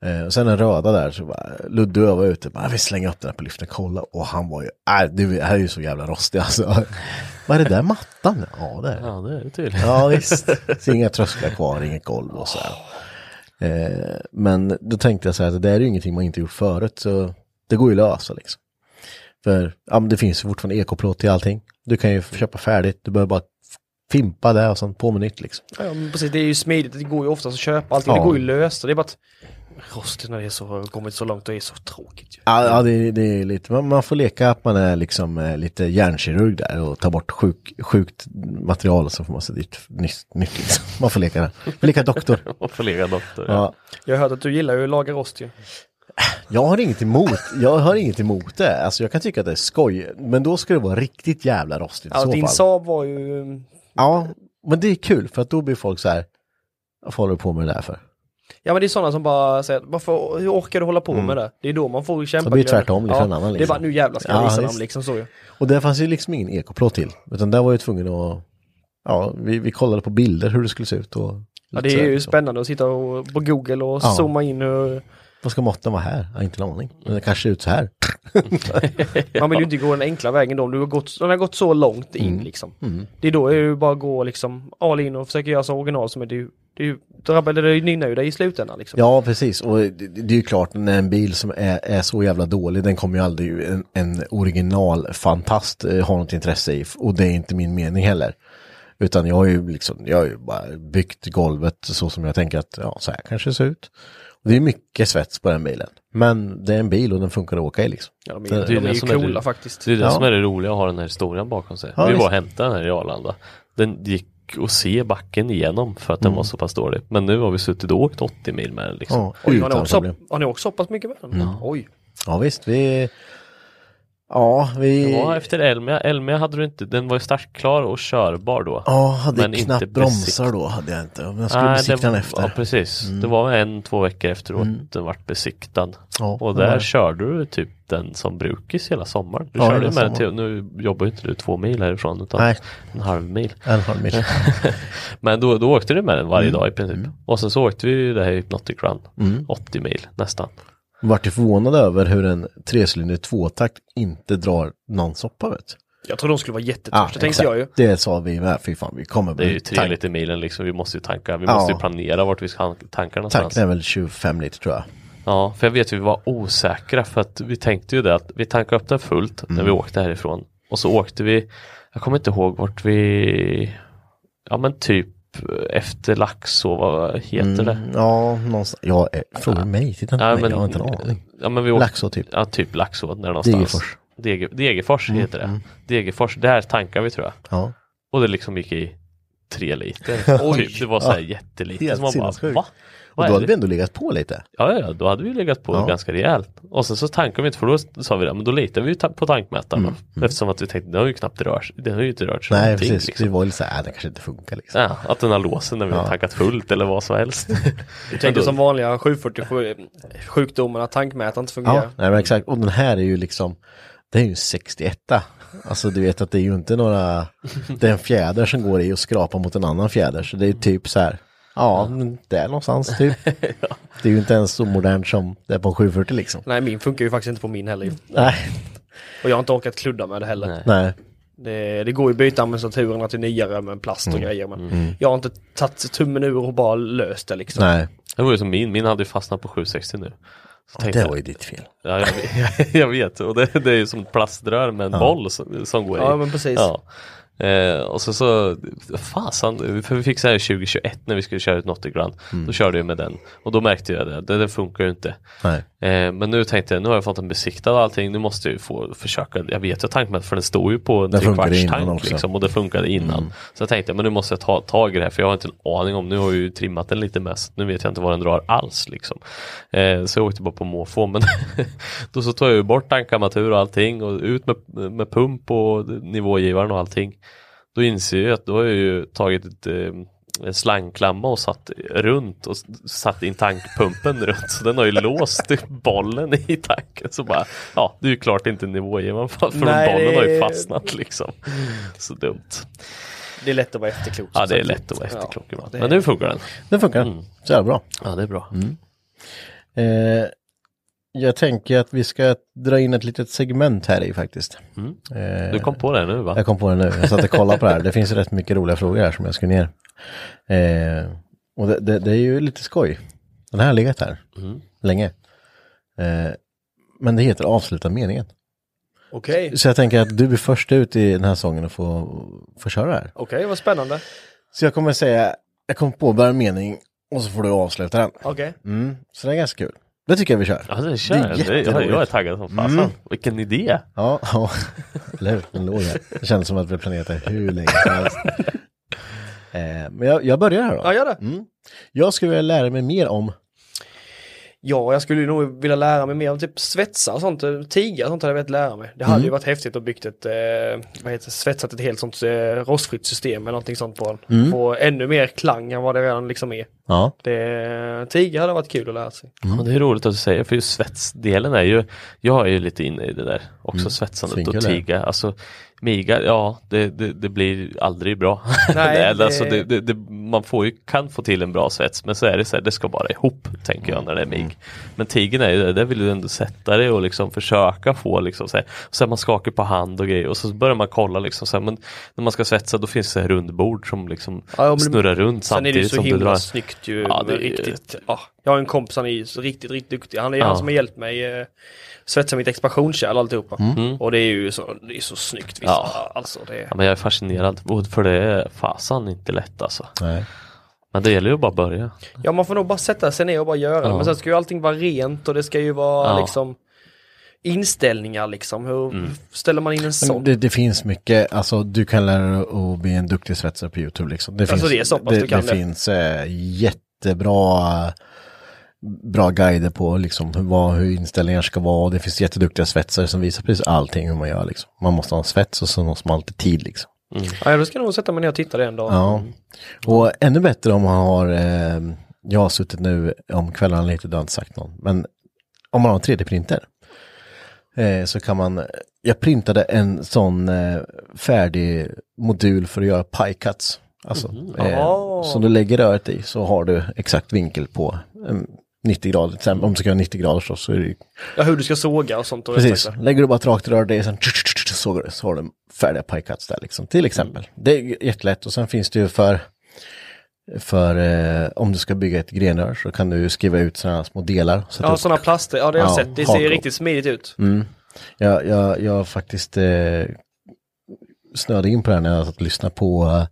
Eh, och sen den röda där så bara, Ludde var ute, bara, vi slänger upp den här på liften, kolla, och han var ju, äh, det här är ju så jävla rostig alltså. Vad är det där mattan? Ja det är det. Ja, det är det tydligen. Ja visst. Så inga trösklar kvar, inget golv och så här. Eh, men då tänkte jag så här, att det där är ju ingenting man inte gjort förut, så det går ju lösa liksom. För ja, men det finns ju fortfarande ekoplåt till allting. Du kan ju köpa färdigt, du behöver bara fimpa det och sen på med nytt liksom. Ja, men precis, det är ju smidigt, det går ju oftast att köpa allting, Ja. det går ju lösa. Det är bara att rosten när det är så, kommit så långt och är så tråkigt ju. Ja, ja det, det är lite, man, man får leka att man är liksom eh, lite hjärnkirurg där och ta bort sjuk, sjukt material och så får man se dit nytt, nytt liksom. Man får leka där. Får leka doktor. Och förlega doktor. Ja. Ja. Jag har hört att du gillar ju att laga rost ju. Jag har inget emot, jag har inget emot det. Alltså jag kan tycka att det är skoj, men då ska det vara riktigt jävla rostigt i Ja, så din fall. Saab var ju... Ja, men det är kul för att då blir folk så här, vad håller du på med det där för? Ja men det är sådana som bara säger, varför, hur orkar du hålla på med det? Det är då man får kämpa. Så blir det grejer. tvärtom, det en annan, Det är liksom. bara, nu jävlar ska jag Ja, visa dem liksom så ju. Och där fanns ju liksom ingen ekoplåt till, utan där var jag tvungen att, ja, vi, vi kollade på bilder hur det skulle se ut och Ja det så är ju liksom. spännande att sitta och, på google och Ja. zooma in och Vad ska måtten vara här? Jag har inte en aning. Men det kanske ser ut så här. Man vill ju inte gå den enkla vägen då, om du har gått, har gått så långt in Mm. liksom. Det är då är det bara att gå liksom all in och försöka göra så original som är ju, det drabbar det är nynnar ju dig i slutändan liksom. Ja, precis. Och det, det är ju klart, när en bil som är, är så jävla dålig, den kommer ju aldrig en, en originalfantast eh, ha något intresse i. Och det är inte min mening heller. Utan jag har ju liksom, jag har ju bara byggt golvet så som jag tänker att, ja, så här kanske det ser ut. Och det är mycket svets på den bilen. Men det är en bil och den funkar att åka i liksom. Ja, de är, Det- de det är är, det ju som är coola det- faktiskt. Det är det Ja. som är det roliga att ha den här historien bakom sig. Ja, vi visst. var och hämtade den här i Arlanda. Den gick att se backen igenom för att den Mm. var så pass dålig. Men nu har vi suttit och åkt 80 mil med den liksom. Ja, Oj, har, ni åkt problem. har ni åkt så pass mycket med den? Oj. Ja, visst. Vi... Ja, vi... Det var efter Elmia. Elmia hade du inte, den var ju startklar och körbar då. Ja, hade men knappt bromsar då, hade jag inte. Men jag skulle Nej, besikta den efter. Ja precis. Det var en, två veckor efteråt den vart besiktad. Ja, och där var körde du typ den som brukis hela sommaren. Du Ja, körde med den till, nu jobbar ju inte du två mil härifrån utan Nej. en halv mil. En halv mil. Men då, då åkte du med den Mm. varje dag i princip. Och sen så åkte vi det här Hypnotic Run. 80 mil nästan. Vart ju förvånad över hur en trecylindrig tvåtakt inte drar någon soppa vet du. Jag tror de skulle vara jättetörstiga, tänkte jag ju. Det sa vi med, fy fan vi kommer Det är ju bli tre liter milen liksom, vi måste ju tanka, vi Ja. måste ju planera vart vi ska tanka någonstans. Tanken är väl 25 liter tror jag. Ja, för jag vet ju vi var osäkra för att vi tänkte ju det att vi tankade upp den fullt när Mm. vi åkte härifrån. Och så åkte vi, jag kommer inte ihåg vart vi, ja men typ efter Laxå, vad heter det? Mm, ja, någonstans. Ja, eh, frågar du mig? Titta inte Ja, mig, men- jag har inte en aning. Ja men vi åkte, Laxå typ. ja typ Laxå, där någonstans. Degerfors. Dege, Degerfors heter det. Degerfors, där tankade vi tror jag. Ja. Och det liksom gick i tre liter. typ. Det var så här jättelite. Helt Så man bara, sinnessjukt. va? Och då hade det? vi ändå legat på lite. Ja, ja, då hade vi legat på Ja. ganska rejält. Och sen så tankade vi inte för då sa vi det, men då litar vi ju på tankmätaren. då. Eftersom att vi tänkte, den har ju knappt rört sig, den har ju inte rört sig Mm, Nej, någonting. precis. Liksom. Det var ju så här, äh, det kanske inte funkar liksom. Ja, att den har låsen när vi har tankat fullt eller vad som helst. Du tänker då- som vanliga 747 sjukdomar att tankmätaren inte fungerar. Ja, nej men exakt. Och den här är ju liksom, det är ju en 61 Alltså du vet att det är ju inte några, det är en fjäder som går i och skrapar mot en annan fjäder. Så det är typ så här, ja, där någonstans typ. Det är ju inte ens så modernt som det är på en 740 liksom. Nej, min funkar ju faktiskt inte på min heller. Nej, Och jag har inte orkat kludda med det heller. Nej. nej. Det, det går ju att byta armaturen till nyare med plast och Mm. grejer. Men jag har inte tagit tummen ur och bara löst det liksom. Nej, Det var ju som min, min hade ju fastnat på 760 nu. Så tänkte det var ju ditt fel. Ja, jag, vet- jag vet, och det, det är ju som plaströr med en boll som, som går i. Ja, men precis. Ja. Eh, och så så, fasen, för vi fick så här 2021 när vi skulle köra ut Nottingham, Mm. då körde jag med den. Och då märkte jag det, det, det funkar ju inte. Nej. Eh, men nu tänkte jag, nu har jag fått den besiktad och allting, nu måste jag ju få försöka, jag vet ju tankmätaren för den stod ju på en trekvartstank. Mm. liksom och det funkade innan. Så jag tänkte, men nu måste jag ta tag i det här för jag har inte en aning om, nu har jag ju trimmat den lite mest, nu vet jag inte vad den drar alls liksom. Eh, så jag åkte bara på måfå, men då så tog jag ju bort tankarmatur och allting och ut med, med pump och nivågivaren och allting. Då inser jag att då har jag ju tagit ett eh, slangklamma och satt runt och satt in tankpumpen runt så den har ju låst bollen i tanken så bara ja det är ju klart inte nivågivaren för för Nej, bollen har ju fastnat liksom. Så dumt. Det är lätt att vara efterklok. Ja det är lätt att vara efterklok Ja, Men nu funkar den. Det funkar. Mm. Så jävla bra. Ja det är bra. Eh, jag tänker att vi ska dra in ett litet segment här i faktiskt. Eh, Du kom på det nu va? Jag kom på det nu, jag satt och kollade på det här. Det finns rätt mycket roliga frågor här som jag ska ner. Eh, och det, det, det är ju lite skoj. Den här har legat här Mm. länge. Eh, men det heter avsluta meningen. Okej, Så jag tänker att du är först ut i den här sången och får, får köra det här. okej vad spännande. Så jag kommer säga, jag kommer påbörja en mening och så får du avsluta den. Okej. Mm, så det är ganska kul. Det tycker jag vi kör. Ja det Det kör är jag. Det, jag, är taggad som fasen. Mm. Vilken idé. Ja, ja. eller hur? Den låg här. Det känns som att vi har planerat det hur länge som helst. Eh, men jag, jag börjar här då. Ja, gör det. Mm. Jag skulle vilja lära mig mer om Ja, jag skulle nog vilja lära mig mer om typ svetsa och sånt, eh, tiga och sånt hade jag velat lära mig. Det hade Mm. ju varit häftigt att byggt ett, eh, vad heter det, svetsat ett helt sånt eh, rostfritt system eller någonting sånt på den. Mm. Få ännu mer klang än vad det redan liksom är. Ja, Det, tiga hade varit kul att lära sig. Ja, det är roligt att du säger för just svetsdelen är ju, jag är ju lite inne i det där också svetsandet och Svinkul är det. tiga. Alltså miga, ja det, det, det blir aldrig bra. Nej, det, alltså, det, man får ju, kan få till en bra svets men så är det så här, det ska bara ihop tänker jag när det är mig. Men tigen är ju det, där vill du ändå sätta det och liksom försöka få liksom så här, så här man skakar på hand och grejer och så börjar man kolla liksom så här, men när man ska svetsa då finns det rundbord som liksom Ja, snurrar runt Sen är det samtidigt så himla drar. snyggt ju. Ja, det riktigt. Ja, jag har en kompis, han är så riktigt, riktigt duktig. Han är Ja. han som har hjälpt mig eh, svetsa mitt expansionskärl och alltihopa. Mm. Och det är ju så, det är så snyggt. Vissa, Ja. Alltså, det. Ja, men jag är fascinerad för det är fasan inte lätt alltså. nej. Men det gäller ju att bara börja. Ja man får nog bara sätta sig ner och bara göra det. Ja. Men sen ska ju allting vara rent och det ska ju vara Ja. liksom inställningar liksom. Hur Mm. ställer man in en sån? det, det finns mycket, alltså du kan lära dig att bli en duktig svetsare på YouTube liksom. Det, Alltså, finns, det är så pass det, du kan det det. finns eh, jättebra bra guider på liksom hur, vad, hur inställningar ska vara. Och det finns jätteduktiga svetsare som visar precis allting hur man gör liksom. Man måste ha en svets och så måste man lite tid liksom. Ja då ska jag nog sätta mig ner och titta det en dag. Ja. Och ännu bättre om man har, eh, jag har suttit nu om kvällarna lite, det har inte sagt någon, men om man har en 3D-printer eh, så kan man, jag printade en sån eh, färdig modul för att göra pie cuts. Alltså, eh, Ah. som du lägger röret i så har du exakt vinkel på en 90 grader, till exempel, om du ska göra 90 grader så, så är det Ja, hur du ska såga och sånt. Och Precis, rätt sagt. lägger du bara ett rakt rör det sen sågar du, så har du färdiga pie cuts där liksom, till exempel. Det är jättelätt och sen finns det ju för, för eh, om du ska bygga ett grenrör så kan du skriva ut sådana små delar. Ja, sådana plaster. Ja, det har jag Ja, sett. Det ser hardcore. riktigt smidigt ut. Mm. Jag, jag, jag har faktiskt eh, snöade in på det här när jag satt och lyssnade på uh,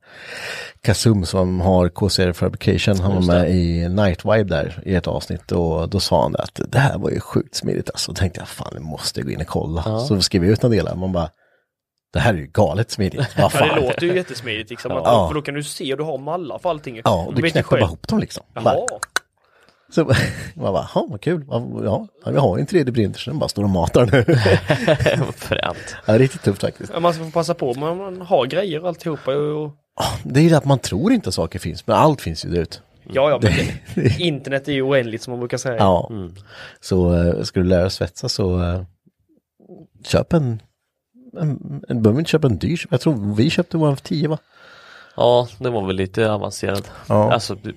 Kasum som har KCR Fabrication. Han var med i Night Vibe där i ett avsnitt och då sa han att det här var ju sjukt smidigt alltså. Då tänkte jag fan det måste jag gå in och kolla. Så skrev jag ut några delar. Man bara det här är ju galet smidigt. Ja, det låter ju jättesmidigt liksom. Att, Ja. För då kan du se och du har mallar för allting. Ja, och du knäpper bara ihop dem liksom. Bara, Jaha. Så man bara, ja vad kul. Ja, vi har ju en 3D-printer så den bara står och matar nu. Fränt. ja, riktigt tufft faktiskt. Ja, Man ska få passa på, men man har grejer och alltihopa. Och, Det är ju det att man tror inte att saker finns, men allt finns ju där ute. ja, ja, men det, internet är ju oändligt som man brukar säga. Ja, så uh, ska du lära dig svetsa så uh, köp en, en, en behöver inte köpa en dyr, jag tror vi köpte vår för 10 va? Ja, det var väl lite avancerad. Ja. Alltså, det,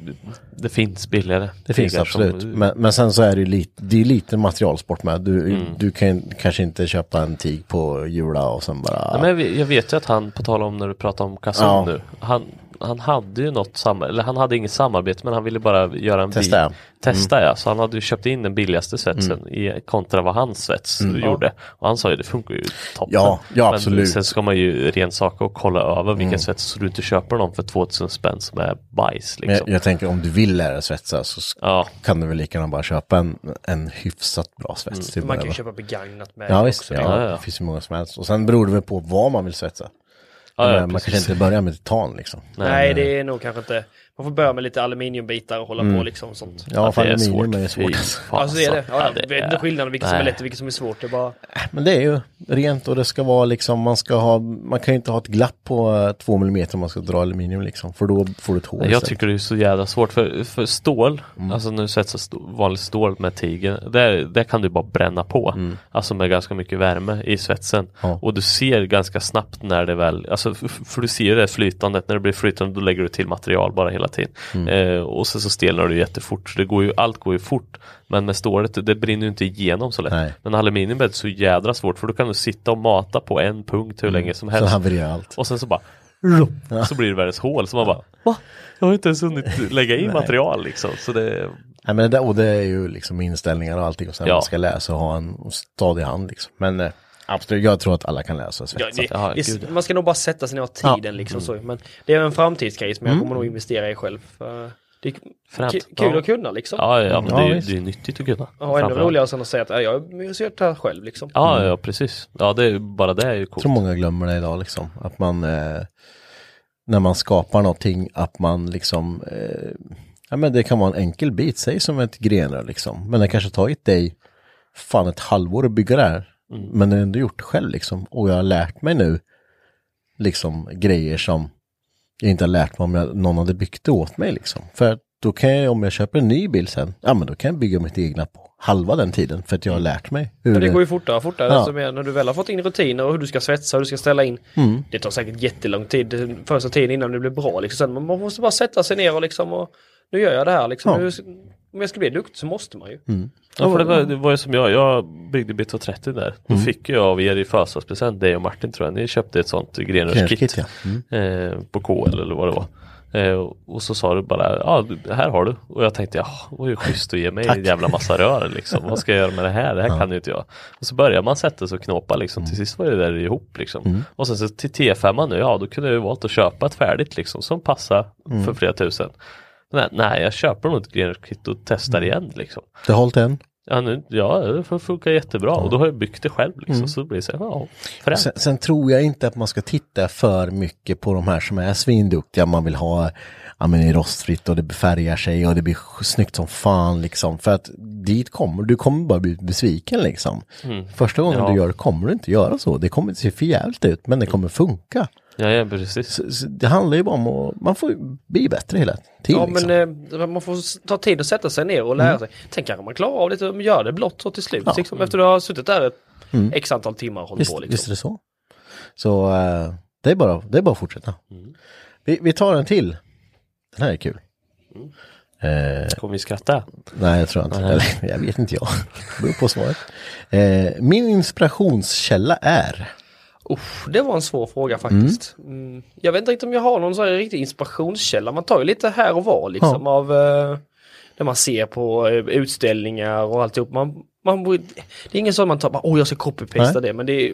det finns billigare. Det finns absolut, som- men, men sen så är det ju lite, det är lite materialsport med. Du, Mm. du kan kanske inte köpa en TIG på Jula och sen bara... Nej, men jag vet- ju att han, på tal om när du pratar om Kazoo Ja. nu, han, han hade ju något samarbete, eller han hade inget samarbete men han ville bara göra en Testa, bil. Testa ja, så han hade ju köpt in den billigaste svetsen i, kontra vad hans svets gjorde. Och han sa ju det funkar ju toppen. Ja, ja, Men absolut. sen ska man ju rensaka och kolla över vilken svets så du inte köper någon för 2000 spänn som är bajs Men liksom. jag, jag tänker om du vill lära dig svetsa så Ja, kan du väl lika gärna bara köpa en, en hyfsat bra svets. till Man kan ju köpa begagnat med Ja visst, också. ja, Ja, ja. det finns ju många som helst. Och sen beror det väl på vad man vill svetsa. ja, ja, Men man precis. kanske inte börjar med titan liksom. Nej, det är nog kanske inte. Man får börja med lite aluminiumbitar och hålla på liksom sånt. Ja, Ja, fan, det är aluminium svårt. är svårt. Alltså. fan, Alltså det är det. Ja, Ja, jag vet inte skillnaden vilket som är Nej. lätt och vilket som är svårt. Det är bara... Men det är ju rent och det ska vara liksom, man ska ha, man kan ju inte ha ett glapp på eh, två millimeter om man ska dra aluminium liksom. För då får du ett hål Jag istället. tycker det är så jävla svårt för, för stål, Mm. alltså nu sätts stå, vanligt stål med tigen, där, där kan du bara bränna på. Alltså med ganska mycket värme i svetsen. Mm. Ja. Och du ser ganska snabbt när det väl, alltså f- för du ser det flytandet, när det blir flytande då lägger du till material bara hela tiden. Mm. Eh, och sen så stelnar du jättefort, så det går ju, allt går ju fort. Men med stålet, det brinner ju inte igenom så lätt. Nej. Men aluminium är så jädra svårt för då kan du sitta och mata på en punkt hur länge som Mm. Så helst. havererar allt. Och sen så bara så blir det världens hål så man bara Va? Jag har inte ens hunnit lägga in material liksom så det Nej men det där, och det är ju liksom inställningar och allting och sen Ja. man ska läsa och ha en stadig hand liksom. Men eh, absolut, jag tror att alla kan läsa och Ja, Ja, man ska nog bara sätta sig ner och tiden liksom så. Men det är en framtidsgrej som jag kommer nog investera i själv. Det är kul Ja. att kunna liksom. Ja, ja men Ja, det, är det är nyttigt att kunna Ja, ännu roligare sen att säga att ja, jag jag ska göra det här själv liksom. Ja, ja precis Ja, det är ju bara det är ju Jag coolt tror många glömmer det idag liksom. Att man, eh, när man skapar någonting, att man liksom, eh, ja men det kan vara en enkel bit, säg som ett grenrör liksom. Men det kanske tagit dig, fan ett halvår att bygga det här. Men du har ändå gjort det själv liksom. Och jag har lärt mig nu, liksom grejer som jag inte har lärt mig om jag, någon hade byggt det åt mig liksom. För då kan jag, om jag köper en ny bil sen, ja men då kan jag bygga mitt egna på halva den tiden. För att jag har lärt mig. Hur Ja, det går ju fortare och fortare. Ja. Alltså, när du väl har fått in rutiner och hur du ska svetsa och hur du ska ställa in. Mm. Det tar säkert jättelång tid, första tiden innan det blir bra. Liksom. Sen, man måste bara sätta sig ner och liksom, och, nu gör jag det här liksom. Ja. Om jag ska bli duktig så måste man ju. Ja, för det var, det var ju som jag, jag byggde BT30 där. Då Mm. fick jag av er i födelsedagspresent, dig och Martin tror jag, ni köpte ett sånt grenrörskit ja. Mm. eh, På KL eller vad det var. Eh, Och så sa du bara, ja du, här har du. Och jag tänkte, ja det var ju schysst att ge mig en jävla massa rör liksom. Vad ska jag göra med det här? Det här kan ju inte jag. Och så börjar man sätta sig och knåpa liksom. Till sist var det där ihop liksom. Och sen så till T5 nu, ja då kunde jag ju valt att köpa ett färdigt liksom Som passar för flera tusen Nej, nej jag köper nog ett grenrörskit och testar igen liksom Det har hållit än. Ja, nu, ja det får funka jättebra och då har jag byggt det själv liksom, så det blir så här, ja. Sen, sen tror jag inte att man ska titta för mycket på de här som är svinduktiga. Man vill ha ja, men det är rostfritt och det befärgar sig och det blir snyggt som fan liksom. För att dit kommer du kommer bara bli besviken liksom. Första gången Ja. du gör det kommer du inte göra så. Det kommer inte se för jävligt ut men det kommer funka. Ja, ja precis. Så, så det handlar ju bara om att man får bli bättre hela tiden. Ja liksom. men eh, man får ta tid att sätta sig ner och lära sig. Sen kanske man klarar av det och gör det blott så till slut. Ja. Liksom, efter du har suttit där ett x antal timmar och hållit Visst, på. visst Liksom. är det så. Så eh, det, är bara, det är bara att fortsätta. Vi, vi tar en till. Den här är kul. Eh, Kommer vi skratta? nej, jag tror inte. Eller, jag vet inte jag. Det beror på svaret. Eh, min inspirationskälla är. Uff, det var en svår fråga faktiskt. Mm. Jag vet inte riktigt om jag har någon sån här riktig inspirationskälla. Man tar ju lite här och var liksom av eh, det man ser på eh, utställningar och alltihop. Man, man, det är ingen sån man tar, åh jag ska copy-pasta det. Men det, är,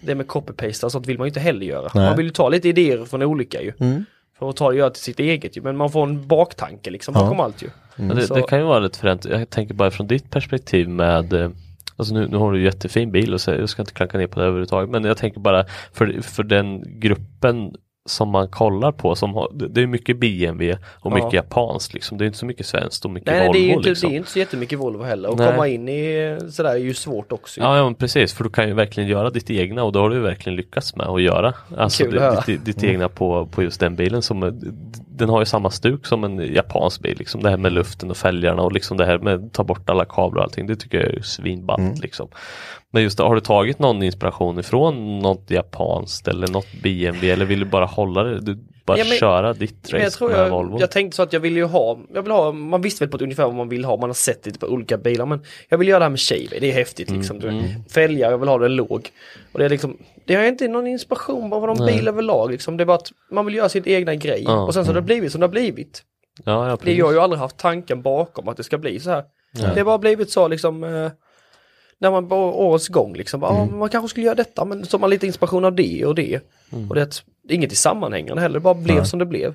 det med copy-pasta och sånt vill man ju inte heller göra. Nej. Man vill ju ta lite idéer från olika ju. Mm. För att ta och göra till sitt eget ju. Men man får en baktanke liksom Ja. bakom allt ju. Men det, Så- det kan ju vara lite fränt. Jag tänker bara från ditt perspektiv med eh, Alltså nu, nu har du jättefin bil och så, jag ska inte klanka ner på det överhuvudtaget men jag tänker bara för, för den gruppen som man kollar på som har, det är mycket BMW och Ja. mycket japanskt liksom. Det är inte så mycket svenskt och mycket Nej, Volvo det är inte, liksom. det är inte så jättemycket Volvo heller. Och Nej. komma in i sådär är ju svårt också. Ja, ja men precis, för du kan ju verkligen göra ditt egna och det har du verkligen lyckats med att göra. Alltså Kul att ditt, ditt, ditt egna på, på just den bilen som den har ju samma stuk som en japansk bil. Liksom det här med luften och fälgarna och liksom det här med att ta bort alla kablar och allting. Det tycker jag är svinballt Mm. liksom. Men just det, har du tagit någon inspiration ifrån något japanskt eller något BMW eller vill du bara hålla det? Du bara Ja, men- köra ditt Men jag race tror med jag, Volvo? jag tänkte så att jag ville ju ha, jag vill ha, man visste väl på ett ungefär vad man vill ha, man har sett lite på olika bilar men jag vill göra det här med Chevy, det är häftigt Mm, liksom. Du, Fälgar, jag vill ha den låg. Och det är liksom, det har inte någon inspiration bara från bil överlag liksom, det är bara att man vill göra sin egna grej. Ja, och sen så har det blivit som det har blivit. ja, ja, Det, jag har ju aldrig haft tanken bakom att det ska bli så här. Det har bara blivit så liksom eh, när man på årets gång liksom, bara, Mm. ah, man kanske skulle göra detta men så har man lite inspiration av det och det. Mm. Och det är ett, inget i sammanhängande heller, det bara blev som det blev.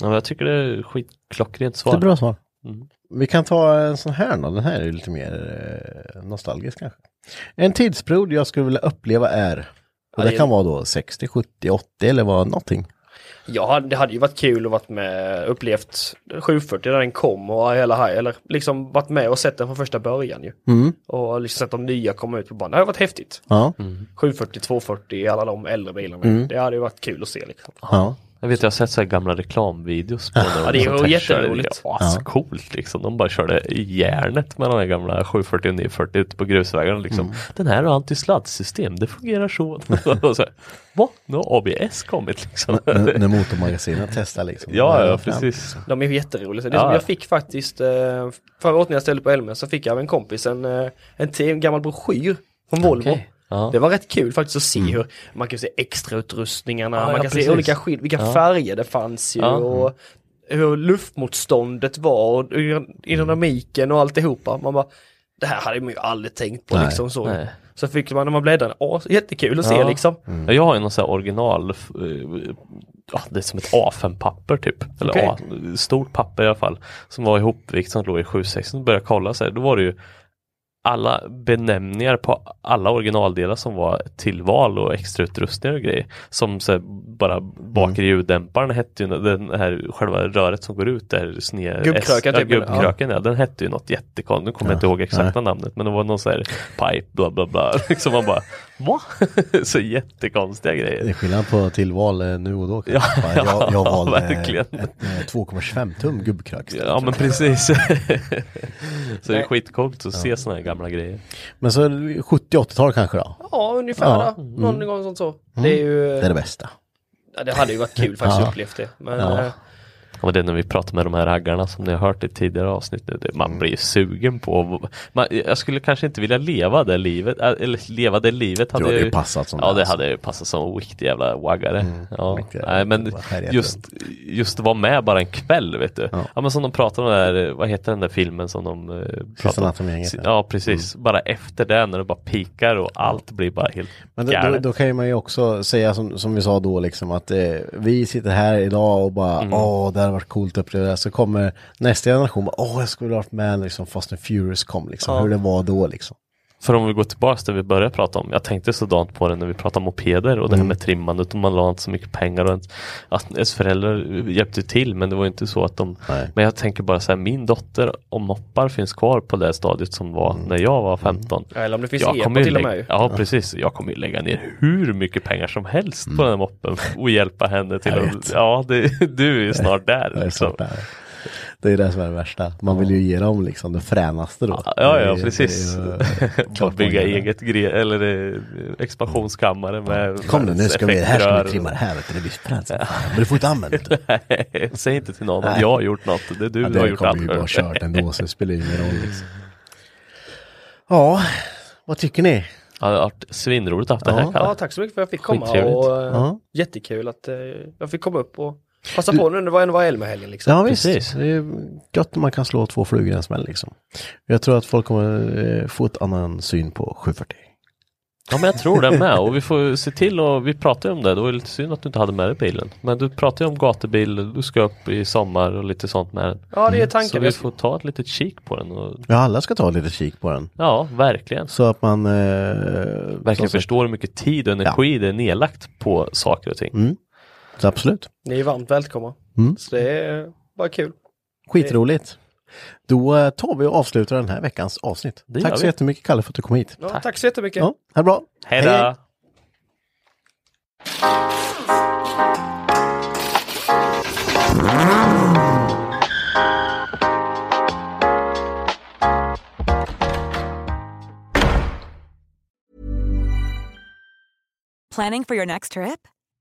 Ja, men jag tycker det är skitklockrent svar. Det är bra svar. Mm. Vi kan ta en sån här då. Den här är lite mer eh, nostalgisk kanske. En tidsperiod jag skulle vilja uppleva är. Och Ja, det det- kan vara då 60, 70, 80 eller vad någonting. Ja, det hade ju varit kul att varit med, upplevt 740 när den kom och hela här, eller liksom varit med och sett den från första början ju. Mm. Och liksom sett de nya komma ut på banan. Det hade varit häftigt. Ja. 740, 240, alla de äldre bilarna. Mm. Det hade ju varit kul att se liksom. ja. Jag vet jag har sett så här gamla reklamvideos på när Ja, det är de här jätteroligt. ascoolt liksom. De bara körde i järnet med de här gamla 740 och 940 ute på grusvägarna liksom. Mm. Den här har antisladdsystem, det fungerar så. så Va? Nu har ABS kommit liksom. När, när motormagasinet testar liksom. ja, ja fram. De precis. är ju jätteroliga. Det Ja. som jag fick faktiskt, eh, förra året när jag ställde på Elmen så fick jag av en kompis en, eh, en, en gammal broschyr från Volvo. Ja. Det var rätt kul faktiskt att se hur man kan se extrautrustningarna, Ja, man ja, kan precis. se olika skil, vilka Ja. färger det fanns ju Ja. och hur luftmotståndet var och aerodynamiken och alltihopa. Man bara, det här hade man ju aldrig tänkt på Nej, liksom så. nej. Så fick man när man bläddrade, åh, jättekul att se Ja. liksom. Ja, Jag har ju någon sån här original, eh, ja, det är som ett A5-papper typ. Eller Okej. A, stort papper i alla fall. Som var ihopvikt som låg i 760. Då började kolla så här, då var det ju alla benämningar på alla originaldelar som var tillval och extrautrustningar och grejer. Som så bara bakre ljuddämparen hette ju den här själva röret som går ut där sned. Gubbkröken ja, typ, eller? gubbkröken ja. Den hette ju något jättekonstigt. Nu kommer jag inte ihåg exakta namnet men det var någon så här pipe bla bla bla. Liksom man bara va? så jättekonstiga Det grejer. är skillnad på tillval eh, nu och då. Ja, jag, jag ja, valde verkligen. ett, ett 2,25 tum gubbkrök. Ja men precis. så det är skitcoolt att se sådana här gamla grejer. Men så 70-80-tal kanske då? Ja, ungefär Ja. där. någon gång sånt så. Det är ju, Det är det bästa. ja, det hade ju varit kul faktiskt Ja. att upplevt det. Men Ja. Och det är när vi pratar med de här raggarna som ni har hört i tidigare avsnitt. nu, Man blir ju sugen på man, Jag skulle kanske inte vilja leva det livet. äh, Eller leva det livet. Hade det ju, passat som Ja det, hade ju passat som riktig jävla waggare. Ja. riktig Nej, men just, just vara med bara en kväll vet du. Ja. Ja. men som de pratar om där, vad heter den där filmen som de eh, pratar om? Ja. Ja precis, bara efter det när det bara pikar och allt blir bara helt Men då, då, då kan man ju också säga som, som vi sa då liksom att eh, vi sitter här idag och bara Mm. åh det hade varit coolt att uppleva det. Så kommer nästa generation åh jag skulle vilja varit med liksom Fast and Furious kom liksom. Ja. Hur det var då liksom. För om vi går tillbaka till det vi började prata om. Jag tänkte sådant på det när vi pratade mopeder och det här med trimmandet och man la inte så mycket pengar och att ens föräldrar hjälpte till men det var inte så att de Nej. Men jag tänker bara så här, min dotter om moppar finns kvar på det stadiet som var när jag var 15. eller om det finns Jag epa till och med ja precis, jag kommer ju lägga ner hur mycket pengar som helst på den här moppen och hjälpa henne till att, ja det, du är ju snart där. Liksom. sånt där. Det är det som är det värsta. Man vill ju ge dem liksom det fränaste då. Ja, ja, Det är- precis. det Bara klart bygga det. eget gre eller eh, expansionskammare med Kom nu, nu ska vi, här ska vi trimma det här vet du, det blir fränt. Men du får inte använda det. Säg inte till någon att jag har gjort något. Det är du Ja, som har det gjort kommer ju allt. vara kört ändå så det spelar ingen roll liksom. Ja, vad tycker ni? Ja, det har varit svinroligt att ha haft det här Ja. Ja, tack så mycket för att jag fick komma och Ja. jättekul att eh, jag fick komma upp och passa på nu när det var Elmo-helgen liksom. Ja visst, Precis. det är gött när man kan slå två flugor i en smäll liksom. Jag tror att folk kommer eh, få ett annan syn på 740. Ja men jag tror det med och vi får se till och vi pratade om det, det var lite synd att du inte hade med dig bilen. Men du pratade ju om gatubil, du ska upp i sommar och lite sånt med den. Ja, det är Så tanken. vi Jag- får ta ett litet kik på den. Och, Ja, alla ska ta lite kik på den. ja, verkligen. Så att man... Eh, Verkligen förstår hur mycket tid och energi det är nedlagt på saker och ting. Mm. Så absolut. Ni är varmt välkomna. Mm. Så det är bara kul. Skitroligt. Då eh, tar vi och avslutar den här veckans avsnitt. Det Tack så vi. jättemycket Kalle för att du kom hit. Ja, Tack. tack. så jättemycket. Ja, ha det bra. Hej då! Planning for your next trip?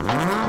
Mm.